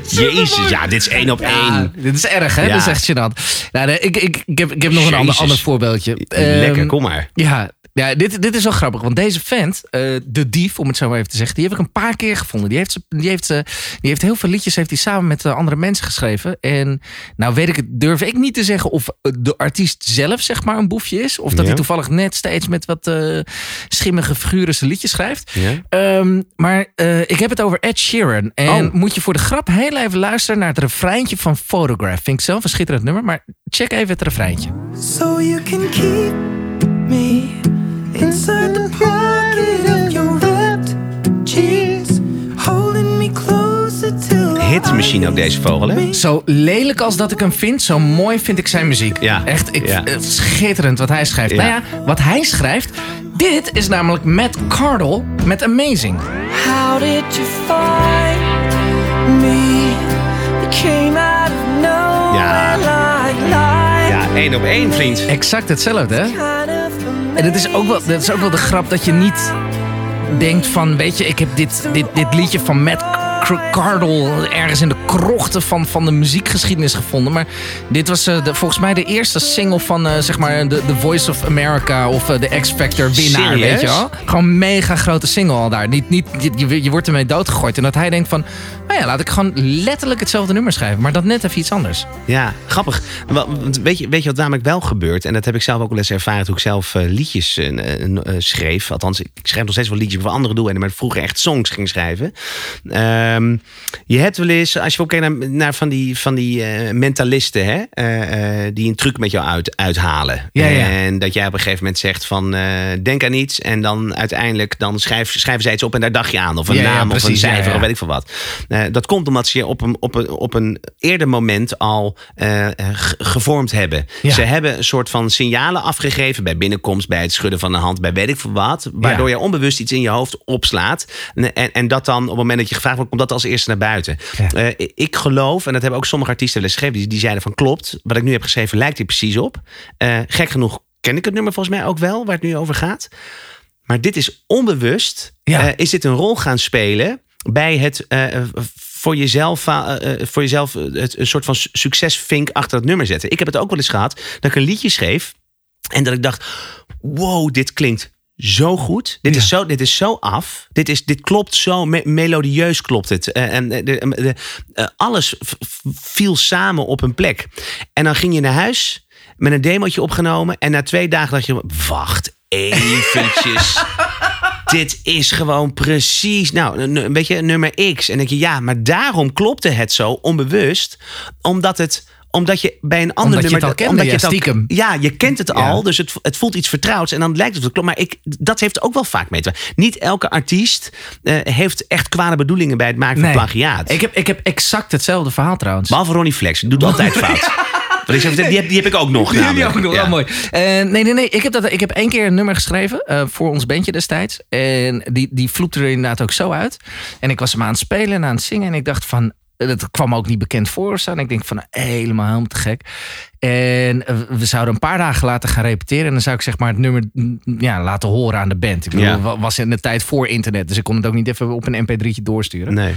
Jezus, ja, dit is één op
Ja,
één.
dit is erg, hè?
Ja.
Dit is echt gênant. Nou, ik, ik, ik, heb, ik heb nog een ander, ander voorbeeldje.
Lekker,
Ehm,
kom maar.
Ja, ja dit, dit is wel grappig. Want deze vent, eh, de dief, om het zo maar even te zeggen... die heb ik een paar keer gevonden. Die heeft, die heeft, die heeft heel veel liedjes heeft hij samen met eh, andere mensen geschreven. En nou weet ik het, durf ik niet te zeggen... of eh, de artiest zelf zeg maar een boefje is. Of dat
Ja.
hij toevallig net steeds met wat eh, schimmige figuren zijn liedjes schrijft.
Ja?
Ehm, maar eh, ik heb het over Ed Sheeran. En
Oh.
moet je voor de grap heel even luisteren naar het refreintje van Photograph. Vind ik zelf een schitterend nummer, maar check even het refreintje.
So you can keep me inside the pocket of your ripped jeans, holding me closer till
Hitmachine ook deze vogel, hè?
Zo lelijk als dat ik hem vind, zo mooi vind ik zijn muziek.
Ja,
Echt, ik,
ja.
schitterend wat hij schrijft.
Ja.
Nou ja, wat hij schrijft, dit is namelijk Matt Cardle met Amazing.
How did you find me? You came out of nowhere
Ja.
like light.
Ja, één op één, vriend.
Exact hetzelfde, hè? En het is ook wel, dat is ook wel de grap dat je niet denkt van, weet je, ik heb dit, dit, dit liedje van Matt Cardle ergens in de krochten van, van de muziekgeschiedenis gevonden. Maar dit was de, volgens mij de eerste single van, eh, zeg maar, de, The Voice of America of eh, de X Factor winnaar,
Serieus?
weet je wel? Gewoon mega grote single al daar. Niet, niet, je, je, wordt ermee doodgegooid. En dat hij denkt van, nou ja, laat ik gewoon letterlijk hetzelfde nummer schrijven. Maar dat net even iets anders.
Ja, grappig. Weet je, weet je wat namelijk wel gebeurt? En dat heb ik zelf ook wel eens ervaren toen ik zelf liedjes schreef. Althans, ik schrijf nog steeds wel liedjes voor andere doeleinden, maar vroeger echt songs ging schrijven. Ehm, Ehm, je hebt wel eens, als je ook kijkt naar, naar van die, van die eh, mentalisten, hè, eh, eh, die een truc met jou uit, uithalen.
Ja, ja.
En dat jij op een gegeven moment zegt van denk aan iets. En dan uiteindelijk dan schrijf, schrijven zij iets op en daar dacht je aan. Of een
Ja,
naam of een cijfer of weet ik veel wat. Dat komt omdat ze je op een, op een, op een eerder moment al gevormd hebben. Ze hebben een soort van signalen afgegeven bij binnenkomst, bij het schudden van de hand, bij weet ik veel wat. Waardoor je onbewust iets in je hoofd opslaat. En, en, en dat dan op het moment dat je gevraagd wordt, komt dat als eerste naar buiten.
Ja.
Eh, ik geloof, en dat hebben ook sommige artiesten wel eens geschreven, die, die zeiden van klopt, wat ik nu heb geschreven lijkt hier precies op. Eh, gek genoeg ken ik het nummer volgens mij ook wel, waar het nu over gaat. Maar dit is onbewust,
Ja.
eh, is dit een rol gaan spelen bij het voor jezelf, voor jezelf het, een soort van su- succesvink achter het nummer zetten. Ik heb het ook wel eens gehad dat ik een liedje schreef en dat ik dacht, wow, dit klinkt zo goed. Dit, is, zo, dit is zo af. Dit, is, dit klopt zo me- melodieus klopt het. Eh, en eh, de, de, eh, alles viel samen op een plek. En dan ging je naar huis met een demootje opgenomen. En na twee dagen dacht je, wacht eventjes. Dit is gewoon precies, nou, een, een beetje nummer X. En dan denk je, ja, maar daarom klopte het zo onbewust. Omdat het omdat je bij een ander
je
nummer...
al kende,
omdat
ja,
het al-
stiekem.
ja, je kent het
Ja.
al, dus het, het voelt iets vertrouwds. En dan lijkt het, klopt. Maar ik, dat heeft ook wel vaak mee te maken. Niet elke artiest eh, heeft echt kwade bedoelingen bij het maken van plagiaat.
Ik heb, ik heb exact hetzelfde verhaal trouwens.
Behalve Ronnie Flex, die doet altijd fout. Ik die, heb, die heb ik ook nog
Die heb je
namelijk.
ook nog,
Ja.
wel mooi. Eh, nee, nee, nee. Ik heb, dat, ik heb één keer een nummer geschreven eh, voor ons bandje destijds. En die, die vloepte er inderdaad ook zo uit. En ik was hem aan het spelen en aan het zingen. En ik dacht van, dat kwam ook niet bekend voor. En ik denk van, helemaal, helemaal te gek. En eh, we zouden een paar dagen later gaan repeteren. En dan zou ik zeg maar het nummer mm, ja, laten horen aan de band. Ik bedoel,
Ja.
was in de tijd voor internet. Dus ik kon het ook niet even op een mp3'tje doorsturen.
Nee.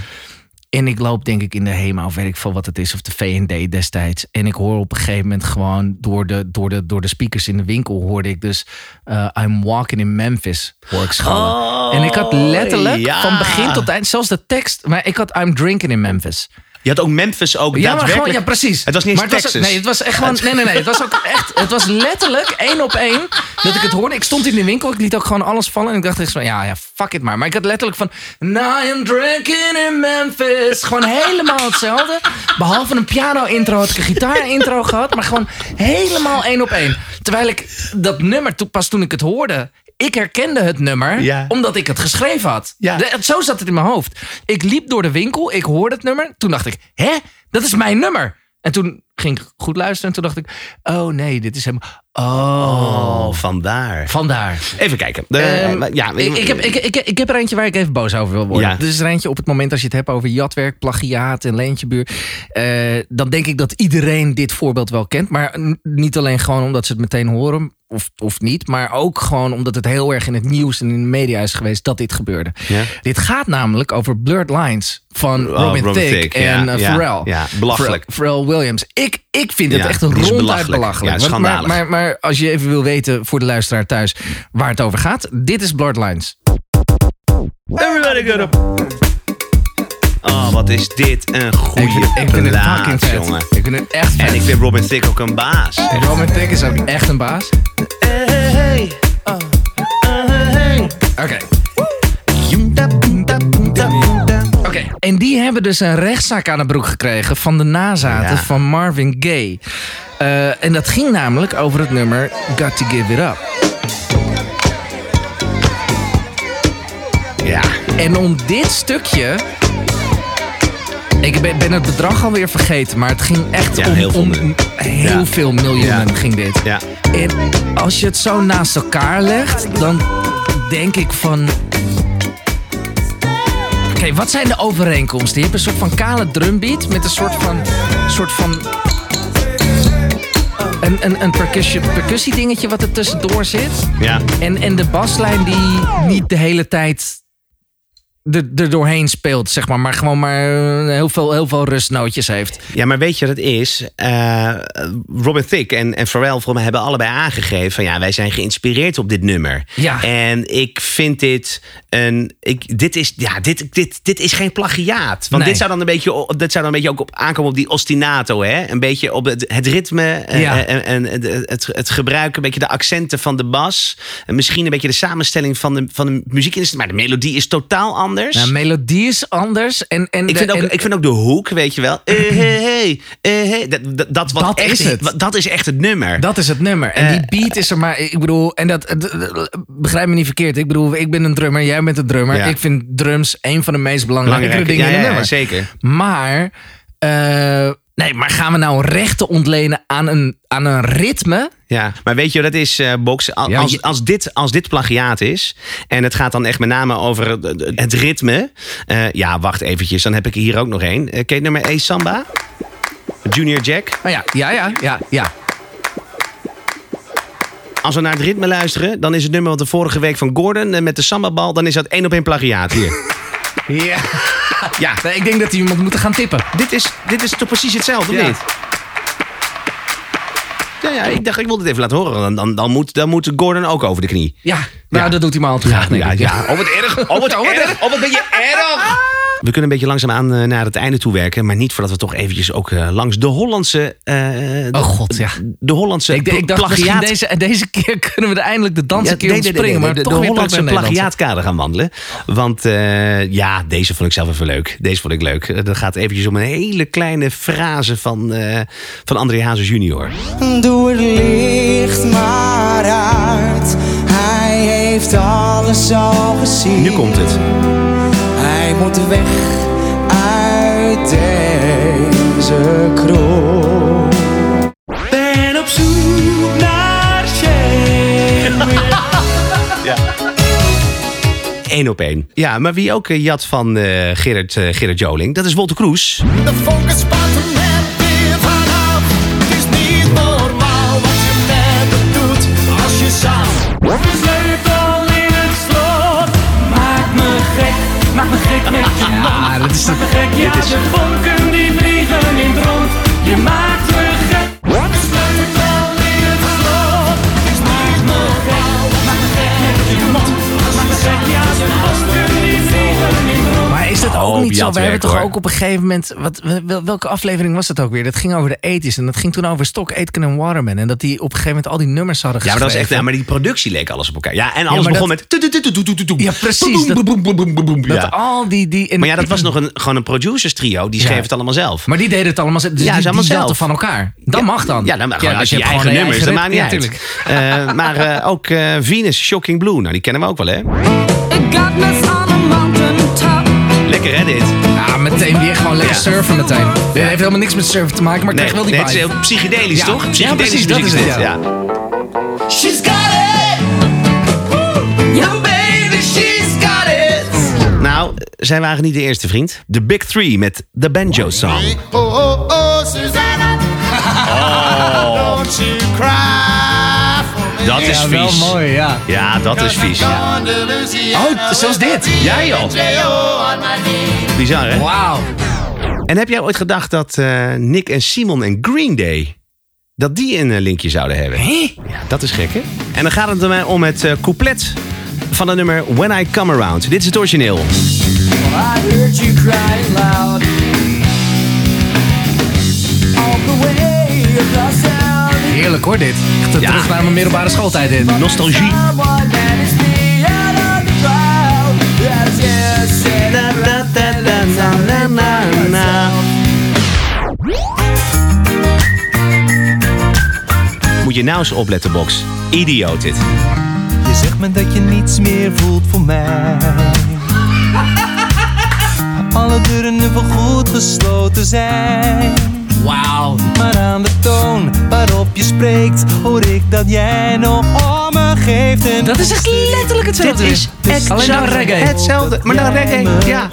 En ik loop denk ik in de HEMA of weet ik veel wat het is. Of de V&D destijds. En ik hoor op een gegeven moment gewoon door de, door de, door de speakers in de winkel hoorde ik dus... eh, I'm walking in Memphis, hoor ik schallen.
Oh,
en ik had letterlijk
ja.
van begin tot eind, zelfs de tekst... Maar ik had I'm drinking in Memphis.
Je had ook Memphis ook
Ja, maar gewoon, ja, precies.
Het was niet eens
maar het was,
Texas.
Nee, het was echt gewoon. Nee, nee, nee. Het was ook echt. Het was letterlijk één op één dat ik het hoorde. Ik stond in de winkel. Ik liet ook gewoon alles vallen. En ik dacht echt van, ja, ja, fuck it maar. Maar ik had letterlijk van. Now I'm drinking in Memphis. Gewoon helemaal hetzelfde. Behalve een piano-intro had ik een gitaar-intro gehad. Maar gewoon helemaal één op één. Terwijl ik dat nummer, pas toen ik het hoorde. Ik herkende het nummer
Ja.
omdat ik het geschreven had.
Ja.
De- zo zat het in mijn hoofd. Ik liep door de winkel, ik hoorde het nummer. Toen dacht ik, hè? Dat is mijn nummer. En toen ging ik goed luisteren en toen dacht ik... Oh nee, dit is hem. Oh,
Oh, vandaar.
vandaar.
Even kijken. De-
Ehm,
ja,
ik, ik, heb, ik, ik, ik heb er eentje waar ik even boos over wil worden.
Ja.
Dit is er eentje op het moment als je het hebt over jatwerk, plagiaat en leentjebuur. Eh, dan denk ik dat iedereen dit voorbeeld wel kent. Maar niet alleen gewoon omdat ze het meteen horen of, of niet. Maar ook gewoon omdat het heel erg in het nieuws en in de media is geweest dat dit gebeurde.
Ja.
Dit gaat namelijk over Blurred Lines van
Oh,
Robin,
Robin
Thicke
Thicke,
en
ja,
eh, Pharrell.
ja, belachelijk.
Pharrell, Pharrell Williams. Ik, ik vind het
Ja,
echt ronduit
belachelijk.
belachelijk.
Ja,
maar,
schandalig.
maar, maar als je even wil weten voor de luisteraar thuis waar het over gaat. Dit is Blurred Lines.
Everybody get up. Oh, wat is dit een
Ik
goede
vind, ik vind het vet.
jongen.
Ik vind het echt vet.
En ik vind Robin Thicke ook een baas.
Robin Thicke is ook echt een baas. Oké. Oké, en die hebben dus een rechtszaak aan de broek gekregen van de nazaten
Ja.
van Marvin Gaye. Eh, en dat ging namelijk over het nummer Got to Give It Up.
Ja.
En om dit stukje. Ik ben, ben het bedrag alweer vergeten, maar het ging echt
Ja,
om,
heel veel
om heel
Ja.
veel miljoenen
Ja.
ging dit.
Ja.
En als je het zo naast elkaar legt, dan denk ik van. Oké, wat zijn de overeenkomsten? Je hebt een soort van kale drumbeat met een soort van. soort van een, een, een percussie, percussie dingetje wat er tussendoor zit.
Ja.
En, en de baslijn die niet de hele tijd er, er doorheen speelt, zeg maar. Maar gewoon maar eh, heel veel, heel veel rustnootjes heeft.
Ja, maar weet je wat het is? Eh, Robin Thicke en, en Pharrell voor mij hebben allebei aangegeven... van ja, wij zijn geïnspireerd op dit nummer.
Ja.
En ik vind dit een... Ik, dit, is, ja, dit, dit, dit is geen plagiaat. Want
Nee.
dit zou dan een beetje, dit zou dan een beetje ook op aankomen op die ostinato. Hè? Een beetje op het, het ritme eh,
Ja.
en, en het, het, het gebruiken... een beetje de accenten van de bas. En misschien een beetje de samenstelling van de, van de. Maar de melodie is totaal anders. Anders.
Nou, melodie is anders. En, en
ik,
de-
vind ook,
en-
ik vind ook de hoek, weet je wel. Eh, hey, hey, eh, hey. Dat, dat, dat, wat
Dat
echt,
is het.
Dat is echt het nummer.
Dat is het nummer. En
Eh,
die beat is er maar. Ik bedoel, en dat. Begrijp me niet verkeerd. Ik bedoel, ik ben een drummer, jij bent een drummer.
Ja.
Ik vind drums een van de meest belangrijke
Belangrijke-
dingen
ja,
in een
ja,
nummer.
zeker.
Maar. Nee, maar gaan we nou rechten ontlenen aan een, aan een ritme?
Ja, maar weet je dat is, eh, Box? Als,
Ja,
als,
je-
als, dit, als dit plagiaat is... en het gaat dan echt met name over het, het ritme... eh, ja, wacht eventjes, dan heb ik hier ook nog één. Eh, ken je nummer E Samba? Junior Jack.
Nou ja, ja, ja, ja, ja.
Als we naar het ritme luisteren... dan is het nummer wat de vorige week van Gordon... met de sambabal, dan is dat één op één plagiaat hier.
Ja.
ja,
Nee, ik denk dat die iemand moet gaan tippen.
dit is, dit is toch precies hetzelfde, of
Ja.
niet? Ja, ja, ik dacht, ik wil dit even laten horen. Dan, dan, dan, moet, dan moet Gordon ook over de knie.
Ja, nou,
Ja.
dat doet hij maar al te graag. denk
Ja,
ik.
ja. Oh, wat erg. Oh, wat
Oh, wat
erg. Oh, wat ben je erg. We kunnen een beetje langzaamaan eh, naar het einde toe werken. Maar niet voordat we toch eventjes ook eh, langs de Hollandse... eh, de-
Oh, god, ja.
De Hollandse
Ik, ik dacht, misschien
plagiaat...
deze, deze keer kunnen we er eindelijk de dans
Ja,
een keer
nee, nee, nee,
springen.
nee,
maar
de,
toch
de Hollandse plagiaatkader gaan wandelen. Want eh, ja, deze vond ik zelf even leuk. Deze vond ik leuk. Dat gaat eventjes om een hele kleine frase van, eh, van André Hazes junior.
Doe het licht maar uit. Hij heeft alles al gezien.
Nu komt het.
Hij moet weg uit deze kroeg. Ben op zoek naar Sherry.
Eén op één. Ja, maar wie ook eh, jat van eh Gerrit, eh, Gerrit Joling, dat is Wolter Kroes.
De focus
gek
Ja, dat is
me gek, ja, de vonken die vliegen in het rond. Je maakt
oh,
niet. We hebben toch ook op een gegeven moment. Wat, welke aflevering was het ook weer? Dat ging over de ethisch. En dat ging toen over Stock, Aitken en Waterman. En dat die op een gegeven moment al die nummers hadden geschreven.
Ja, maar, dat was echt, maar die productie leek alles op elkaar. Ja, en alles begon met.
Ja, precies.
Met
al die.
Maar ja, dat was nog een, gewoon een producers trio. Die schreef het allemaal zelf.
Maar die deden het allemaal zelf. Dus
ja,
die
zelf
van elkaar. Dan mag dan.
Ja, nou, dan, gewoon, als je, je eigen nummers. Dat maakt niet
natuurlijk.
Eh, maar eh, ook eh, Venus, Shocking Blue. Nou, die kennen we ook wel, hè?
Ja. surfen meteen. Dit heeft helemaal niks met surfen te maken, maar ik krijg wel die
nee, het is heel psychedelisch
Ja.
toch?
Ja,
Psychedelische
precies, dat is het,
dit,
ja.
She's got it. Young baby, she's got it.
Nou, zij waren niet de eerste vriend. De Big Three met The Banjo Song.
Oh, oh, oh, Susanna. Don't you cry for me.
Dat is
Ja, wel
vies.
mooi, ja.
Ja, dat is vies. Ja.
Oh, zoals dit.
Ja joh, bizar hè?
Wauw.
En heb jij ooit gedacht dat eh, Nick en Simon en Green Day... dat die een eh, linkje zouden hebben? Ja, dat is gek, hè? En dan gaat het er om het eh, couplet van het nummer When I Come Around. Dit is het origineel.
I heard you crying loud. All the way across town.
Heerlijk hoor, dit. Echt
Ja.
terug naar mijn middelbare schooltijd dit.
Nostalgie. Moet je nou eens opletten, Box. Idioot dit.
Je zegt me dat je niets meer voelt voor mij. Alle deuren nu voorgoed gesloten zijn.
Wauw.
Maar aan de toon waarop je spreekt, hoor ik dat jij nog om me geeft. En
Dat is echt letterlijk hetzelfde.
Dit is.
Alleen dan reggae.
hetzelfde. Maar dan reggae, ja.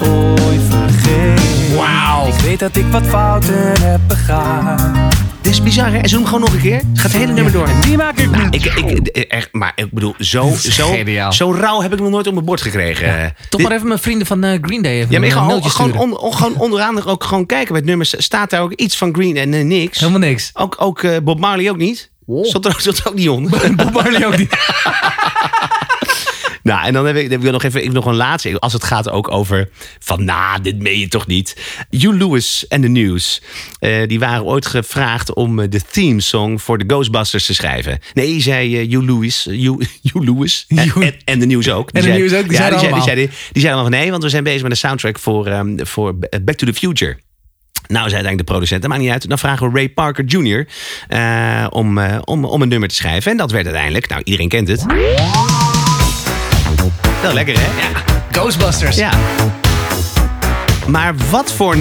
Vergeet.
Wauw.
Ik weet dat ik wat fouten heb begaan.
Dit is bizar, hè? En hem gewoon nog een keer. Het gaat het hele nummer door.
Die maak ik
Nou, ik, ik, echt, maar ik bedoel, zo, zo,
geniaal.
zo rauw heb ik nog nooit op mijn bord gekregen.
Toch maar even mijn vrienden van eh, Green Day even
Ja, maar gewoon,
mailtje
gewoon,
sturen.
on- on- gewoon onderaan ook gewoon kijken bij het nummer. Staat daar ook iets van Green en eh, niks?
Helemaal niks.
Ook, ook eh, Bob Marley ook niet? Zat er, ook- zat er ook niet onder?
Bob Marley ook niet.
Nou, en dan heb ik, heb ik nog even ik nog een laatste. Als het gaat ook over van, nou, dit meen je toch niet. Hugh Lewis en The News. eh, die waren ooit gevraagd om eh, de theme song voor de Ghostbusters te schrijven. Nee, zei eh, Hugh Lewis. Hugh, Hugh Lewis. En, en, en The News ook.
En
zei-
News ook, die
ja,
zeiden
die, zei- die, zeiden, die zeiden allemaal van nee, want we zijn bezig met een soundtrack voor, ehm, voor Back to the Future. Nou, zei uiteindelijk de producent, dat maakt niet uit. Dan vragen we Ray Parker Jr. om, om, om een nummer te schrijven. En dat werd uiteindelijk, nou, iedereen kent het. Wel lekker, hè? Ja.
Ghostbusters.
Ja. Maar wat voor,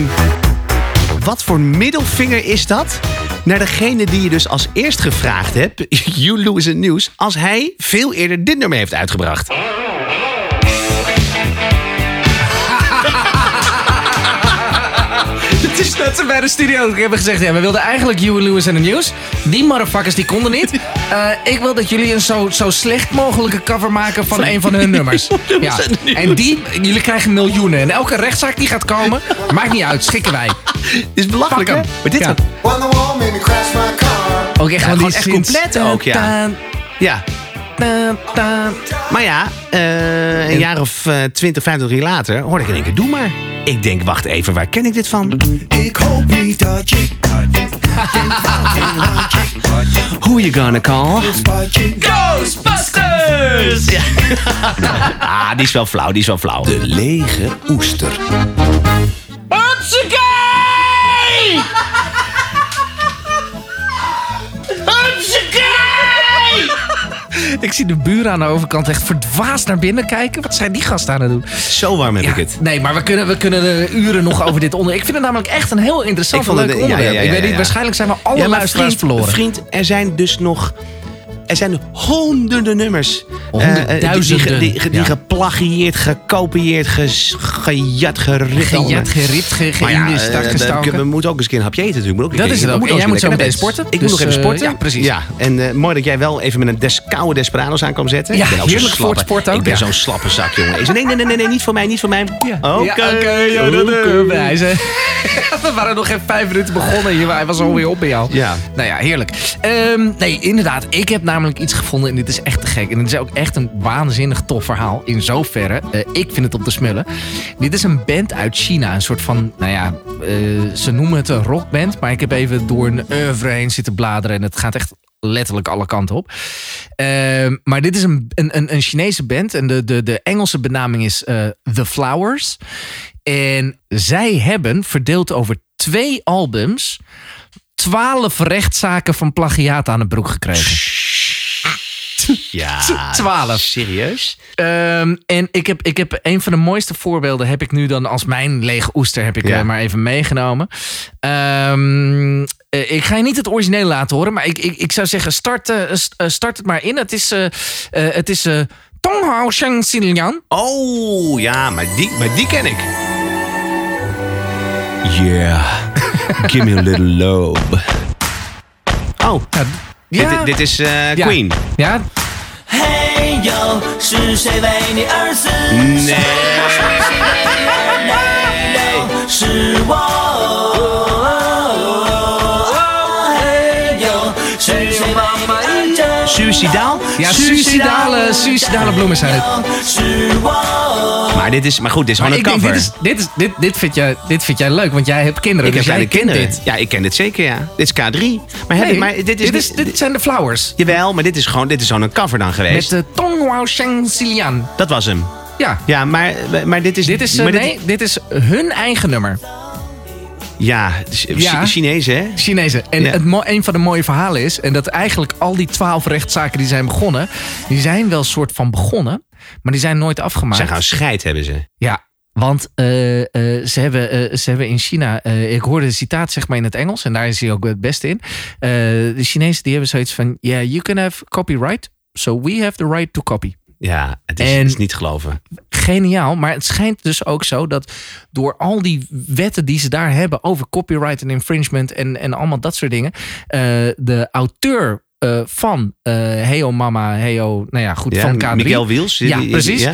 wat voor middelvinger is dat naar degene die je dus als eerst gevraagd hebt, Lewis in News, als hij veel eerder dit nummer heeft uitgebracht?
Het is net zo bij de studio. Ik heb gezegd, ja, we wilden eigenlijk Huey Lewis en de News. Die motherfuckers die konden niet. Eh, ik wil dat jullie een zo, zo slecht mogelijke cover maken van een van hun nummers. Ja. En die, jullie krijgen miljoenen. En elke rechtszaak die gaat komen, maakt niet uit, schikken wij.
Dit is belachelijk. Maar dit
Ja. Ook echt
Ja,
gewoon
gewoon
die
echt compleet ook, ja. Ja. Maar ja, eh, een jaar of eh, 20, 25 jaar later hoorde ik in één keer, doe maar. Ik denk, wacht even, waar ken ik dit van?
Ik hoop niet dat je
Who you gonna call?
je
Ghostbusters! Ja. ah, die is wel flauw, die is wel flauw. De lege oester.
Hupsakee!
Ik zie de buren aan de overkant echt verdwaasd naar binnen kijken. Wat zijn die gasten aan het doen?
Zo warm heb
Ja,
ik het.
Nee, maar we kunnen, we kunnen uren nog over dit onderwerp. Ik vind het namelijk echt een heel interessant en leuk onderwerp. ik weet niet, waarschijnlijk zijn we alle luisteraars
vriend,
verloren.
Vriend, er zijn dus nog... Er zijn honderden nummers. Eh, eh, die-
duizenden.
Die, die, die
Ja.
geplagieerd, gekopieerd, ges, gejat, allemaal.
Gejat, gerit, ge,
ja,
start
we moeten ook eens een keer een hapje eten natuurlijk. Moet ook
Dat
keer-
is het ook. En jij moet zo meteen sporten.
Ik
Dus,
moet nog even sporten.
ja, precies.
Ja, en mooi dat jij wel even met een des, koude Desperados aan kwam zetten.
Ja,
ik ben ook
heerlijk voor sport ook,
Ik ben zo'n slappe zak, jongen. Nee, nee, nee, nee, nee, niet voor mij, niet voor mij. Oké.
Oké, We waren nog geen vijf minuten begonnen. Hij was alweer op bij jou.
Ja.
Nou ja, heerlijk. Ehm, nee, inderdaad. Ik heb namelijk iets gevonden en dit is echt te gek. En het is ook echt een waanzinnig tof verhaal. In zoverre, eh, ik vind het op de smullen. Dit is een band uit China. Een soort van, nou ja, eh, ze noemen het een rockband. Maar ik heb even door een oeuvre heen zitten bladeren. En het gaat echt letterlijk alle kanten op. Ehm, maar dit is een, een, een, Chinese band. En de, de, de Engelse benaming is eh, The Flowers. En zij hebben, verdeeld over twee albums... twaalf rechtszaken van plagiaat aan de broek gekregen.
Ja.
Twaalf.
Serieus?
Ehm, en ik heb, ik heb een van de mooiste voorbeelden heb ik nu dan als mijn lege oester heb ik
Ja.
eh, maar even meegenomen. Ehm, eh, ik ga je niet het origineel laten horen, maar ik, ik, ik zou zeggen start, eh, st- start het maar in. Het is, eh, het is Tonghao Sheng Xilian.
Oh, ja, maar die, maar die ken ik. Yeah. Give me a little love. Oh,
Ja.
Dit, dit, is eh, Queen.
Ja.
Hey yo, is
Suicidaal?
ja suicidale, suicidale bloemen zijn het.
Maar dit is, maar goed, dit is
Maar
gewoon
ik
een
denk,
cover.
dit, is, dit, is, dit, dit, vind jij, dit vind jij leuk, want jij hebt kinderen.
ik heb
dus jij
kleine
kent
kinderen.
dit.
Ja, ik ken dit zeker, ja. Dit is K3. Maar, heb
Nee,
ik, maar dit is,
dit, is,
niet-
dit zijn de flowers.
Jawel, maar dit is gewoon, dit is gewoon een cover dan geweest.
Met de Tonghao Sheng Xilian.
Dat was hem.
Ja,
Ja, maar, maar dit is...
dit is, eh,
maar dit-
nee, dit is hun eigen nummer.
Ja,
Ja.
Chinees, hè?
Chinezen. En
Ja.
het een van de mooie verhalen is... en dat eigenlijk al die twaalf rechtszaken die zijn begonnen... die zijn wel soort van begonnen... maar die zijn nooit afgemaakt.
Ze gaan scheid hebben ze.
Ja, want eh, eh, ze, hebben, eh, ze hebben in China... ik hoorde een citaat zeg maar in het Engels... en daar is hij ook het beste in. De Chinezen die hebben zoiets van... yeah, you can have copyright... so we have the right to copy.
Ja, het is,
En-
het is niet geloven.
Geniaal. Maar het schijnt dus ook zo dat door al die wetten die ze daar hebben over copyright en infringement en, en allemaal dat soort dingen, eh, de auteur eh, van eh Heyo Mama, Heyo, nou ja, goed,
Ja,
van K3.
Miguel Wiels.
Ja,
die-
precies.
Ja.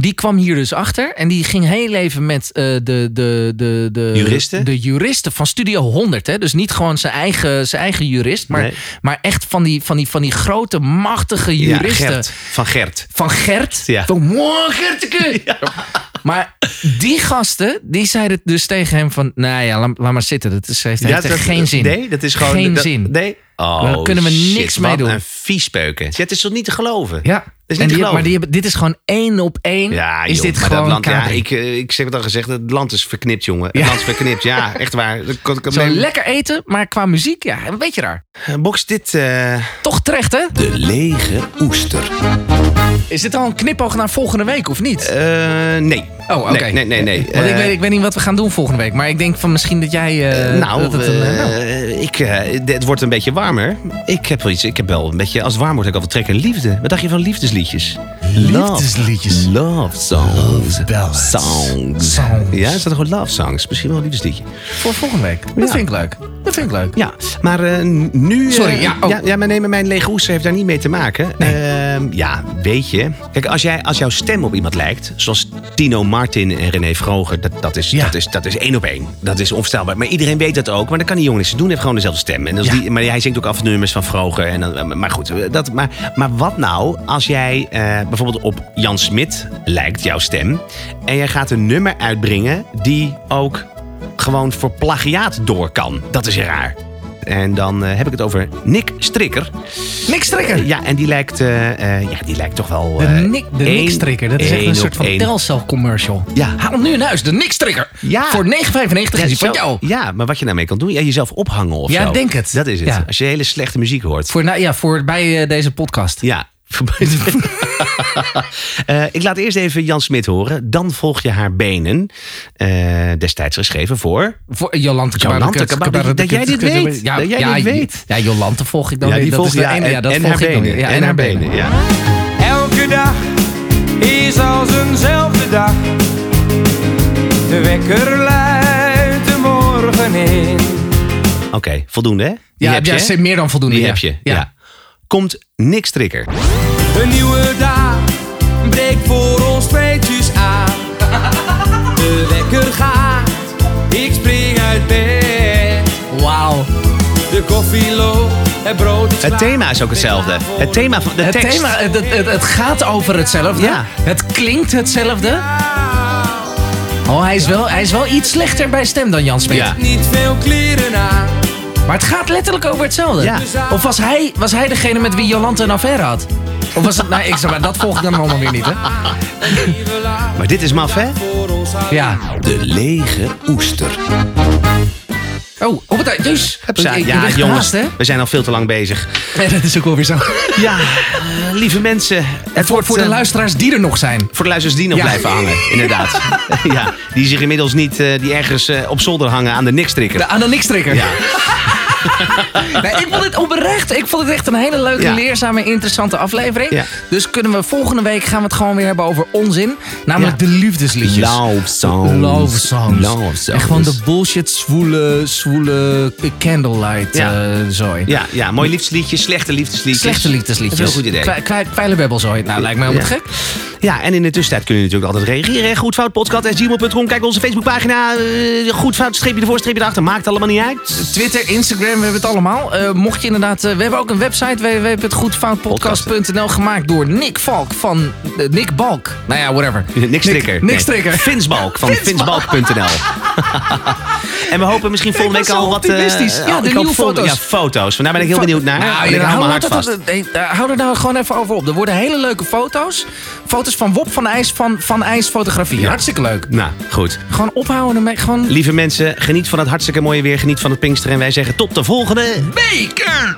Die kwam hier dus achter. En die ging heel even met eh, de, de, de, de,
Juristen?
de juristen van Studio 100. Hè? Dus niet gewoon zijn eigen, zijn eigen jurist. Maar,
Nee.
maar echt van die, van, die, van die grote, machtige
Ja,
juristen.
Gert. Van Gert.
Van Gert.
Ja.
Van "Mwah, Gerteke. Maar die gasten, die zeiden dus tegen hem van... Nou ja, laat, laat maar zitten. Dat is, heeft, echt geen zin.
Nee, dat is gewoon...
Geen
dat-
zin.
Nee? Oh,
Daar kunnen we
shit,
niks mee
wat
doen.
een viespeuken. Het is toch niet te geloven?
Ja.
is
En
niet te geloven.
maar die hebben, dit is gewoon één op één.
Ja,
is
joh,
dit
maar
gewoon
dat land, ja, ik, eh, ik zeg het al gezegd, het land is verknipt, jongen.
Ja.
Het land is verknipt, ja, echt waar.
Zo
nee,
lekker eten, maar qua muziek, ja, een beetje raar.
Box, dit... eh,
Toch terecht, hè?
De lege oester.
Is dit al een knipoog naar volgende week, of niet?
eh, nee.
oh, oké.
Nee, nee, nee. nee.
Want ik,
Eh,
weet, ik weet niet wat we gaan doen volgende week. Maar ik denk van misschien dat jij... eh,
nou,
dat het een, eh, nou.
eh, ik, eh, het wordt een beetje warmer. Ik heb wel iets. Ik heb wel een beetje. Als het warm wordt, heb ik al wel trek in liefde. Wat dacht je van liefdesliedjes?
Liefdesliedjes.
Love songs.
ballads.
Songs.
Songs.
Ja, is dat gewoon love songs? Misschien wel een liefdesliedje.
Voor volgende week. Dat
Ja.
vind ik leuk. Dat vind ik leuk.
Ja, maar eh, nu... eh,
Sorry, ja, oh.
ja, ja, maar mijn lege oester heeft daar niet mee te maken. Ehm, ja, weet je. Kijk, als, jij, als jouw stem op iemand lijkt, zoals Tino Martin en René Vroger, dat, dat, is,
Ja.
dat, is, dat is één op één. Dat is onvoorstelbaar. Maar iedereen weet dat ook. Maar dan kan die jongen niks doen. Hij heeft gewoon dezelfde stem. En als
Ja.
die, maar hij zingt ook af nummers van Vroger. En dan, maar goed, dat, maar, maar wat nou als jij eh, bijvoorbeeld op Jan Smit lijkt, jouw stem. En jij gaat een nummer uitbrengen die ook gewoon voor plagiaat door kan. Dat is raar. En dan eh, heb ik het over Nick Strikker.
Niks trekken.
Ja, en die lijkt, eh, eh, ja, die lijkt toch wel...
De,
eh,
Nick, de
één-
Nickstrikker, dat is echt een soort van
één.
Telcel commercial.
Ja.
Haal hem nu in huis, de Nickstrikker.
Ja.
Voor 9,95 is die van jou.
Ja, maar wat je daarmee kan doen, ja, jezelf ophangen of
Ja,
zo.
denk het.
Dat is het.
Ja.
Als je hele slechte muziek hoort.
Voor, nou, ja, voor bij eh, deze podcast.
Ja. Eh, ik laat eerst even Jan Smit horen. Dan volg je haar benen. Eh, destijds geschreven voor...
Voor Jolante
Jolante dat jij dit weet.
Ja,
Dat jij
ja,
dit weet.
Ja, Jolante volg ik dan
ja, die
dat
volg
is
je.
de
Ja,
ene-
en,
ja, dat
en
volg
haar
ik dan
benen.
weer. Ja,
en haar benen. Ja.
Elke dag is als eenzelfde dag. De wekker luidt de morgen in.
Oké, voldoende hè? Die
Ja,
heb je,
ja, meer dan voldoende.
Die
ja.
heb je,
Ja.
Komt Nick Strikker.
Een nieuwe dag breekt voor ons tweetjes aan. De wekker gaat, ik spring uit bed.
Wauw.
De koffie loopt, het brood is
Het thema is ook hetzelfde. Het thema van de
Het,
tekst.
thema, het, het, het gaat over hetzelfde.
Ja.
Het klinkt hetzelfde. Oh, hij is, wel, hij is wel iets slechter bij stem dan Jan Smit.
Ja.
Niet veel kleren aan.
Maar het gaat letterlijk over hetzelfde.
Ja.
Of was hij, was hij degene met wie Jolante een affaire had? Of was het... Nou, ik zeg maar, dat volg ik dan allemaal weer niet, hè?
Maar dit is maf, hè?
Ja.
De lege oester.
Oh, op het... Ik- ik
Ja,
ben
jongens, we zijn al veel te lang bezig.
Nee, dat is ook wel weer zo.
Ja, lieve mensen. Het
voor,
wordt,
voor de
eh,
luisteraars die er nog zijn.
Voor de luisteraars die nog
Ja.
blijven hangen, inderdaad. ja, die zich inmiddels niet, eh, die ergens eh, op zolder hangen aan de nikstrikker.
Aan de nikstrikker.
Ja.
Nee, ik vond het oprecht. Ik vond het echt een hele leuke,
Ja.
leerzame, interessante aflevering.
Ja.
Dus kunnen we volgende week gaan we het gewoon weer hebben over onzin. Namelijk
Ja.
de liefdesliedjes.
Love songs.
Love songs.
Love songs.
En gewoon de bullshit, zwoele, zwoele candlelight
Ja.
eh, zooi.
Ja, ja, mooi liefdesliedjes, slechte liefdesliedjes.
Slechte liefdesliedjes.
Dat is een heel goed idee.
Kwijlebebbelzooi. Nou, lijkt mij helemaal
Ja.
gek.
Ja, en in de tussentijd kun je natuurlijk altijd reageren. Goedfoutpodcast.gmail.com. Kijk onze Facebookpagina. eh goedfout, streepje ervoor, streepje erachter. Maakt allemaal niet uit.
Twitter, Instagram, we hebben het allemaal. Eh, mocht je inderdaad... eh, we hebben ook een website, www.goedfoutpodcast.nl. Gemaakt door Nick Valk van... eh, Nick Balk. Nou ja, whatever.
Nick Strikker.
Nick,
Nee,
Strikker.
Vinsbalk van
Vinsbalk.
vinsbalk.nl. en we hopen misschien volgende week al wat...
Ja, de nieuwe foto's.
Ja, foto's. Daar ben ik heel benieuwd naar.
Nou, ja,
hou
dat-
vast.
dat- hou er nou gewoon even over op. Er worden hele leuke foto's. Foto's van Wop van IJs van, van IJs Fotografie. Hartstikke leuk.
Nou, goed.
Gewoon ophouden. Gewoon
Lieve mensen, geniet van het hartstikke mooie weer. Geniet van het Pinksteren. En wij zeggen tot de volgende...
beker.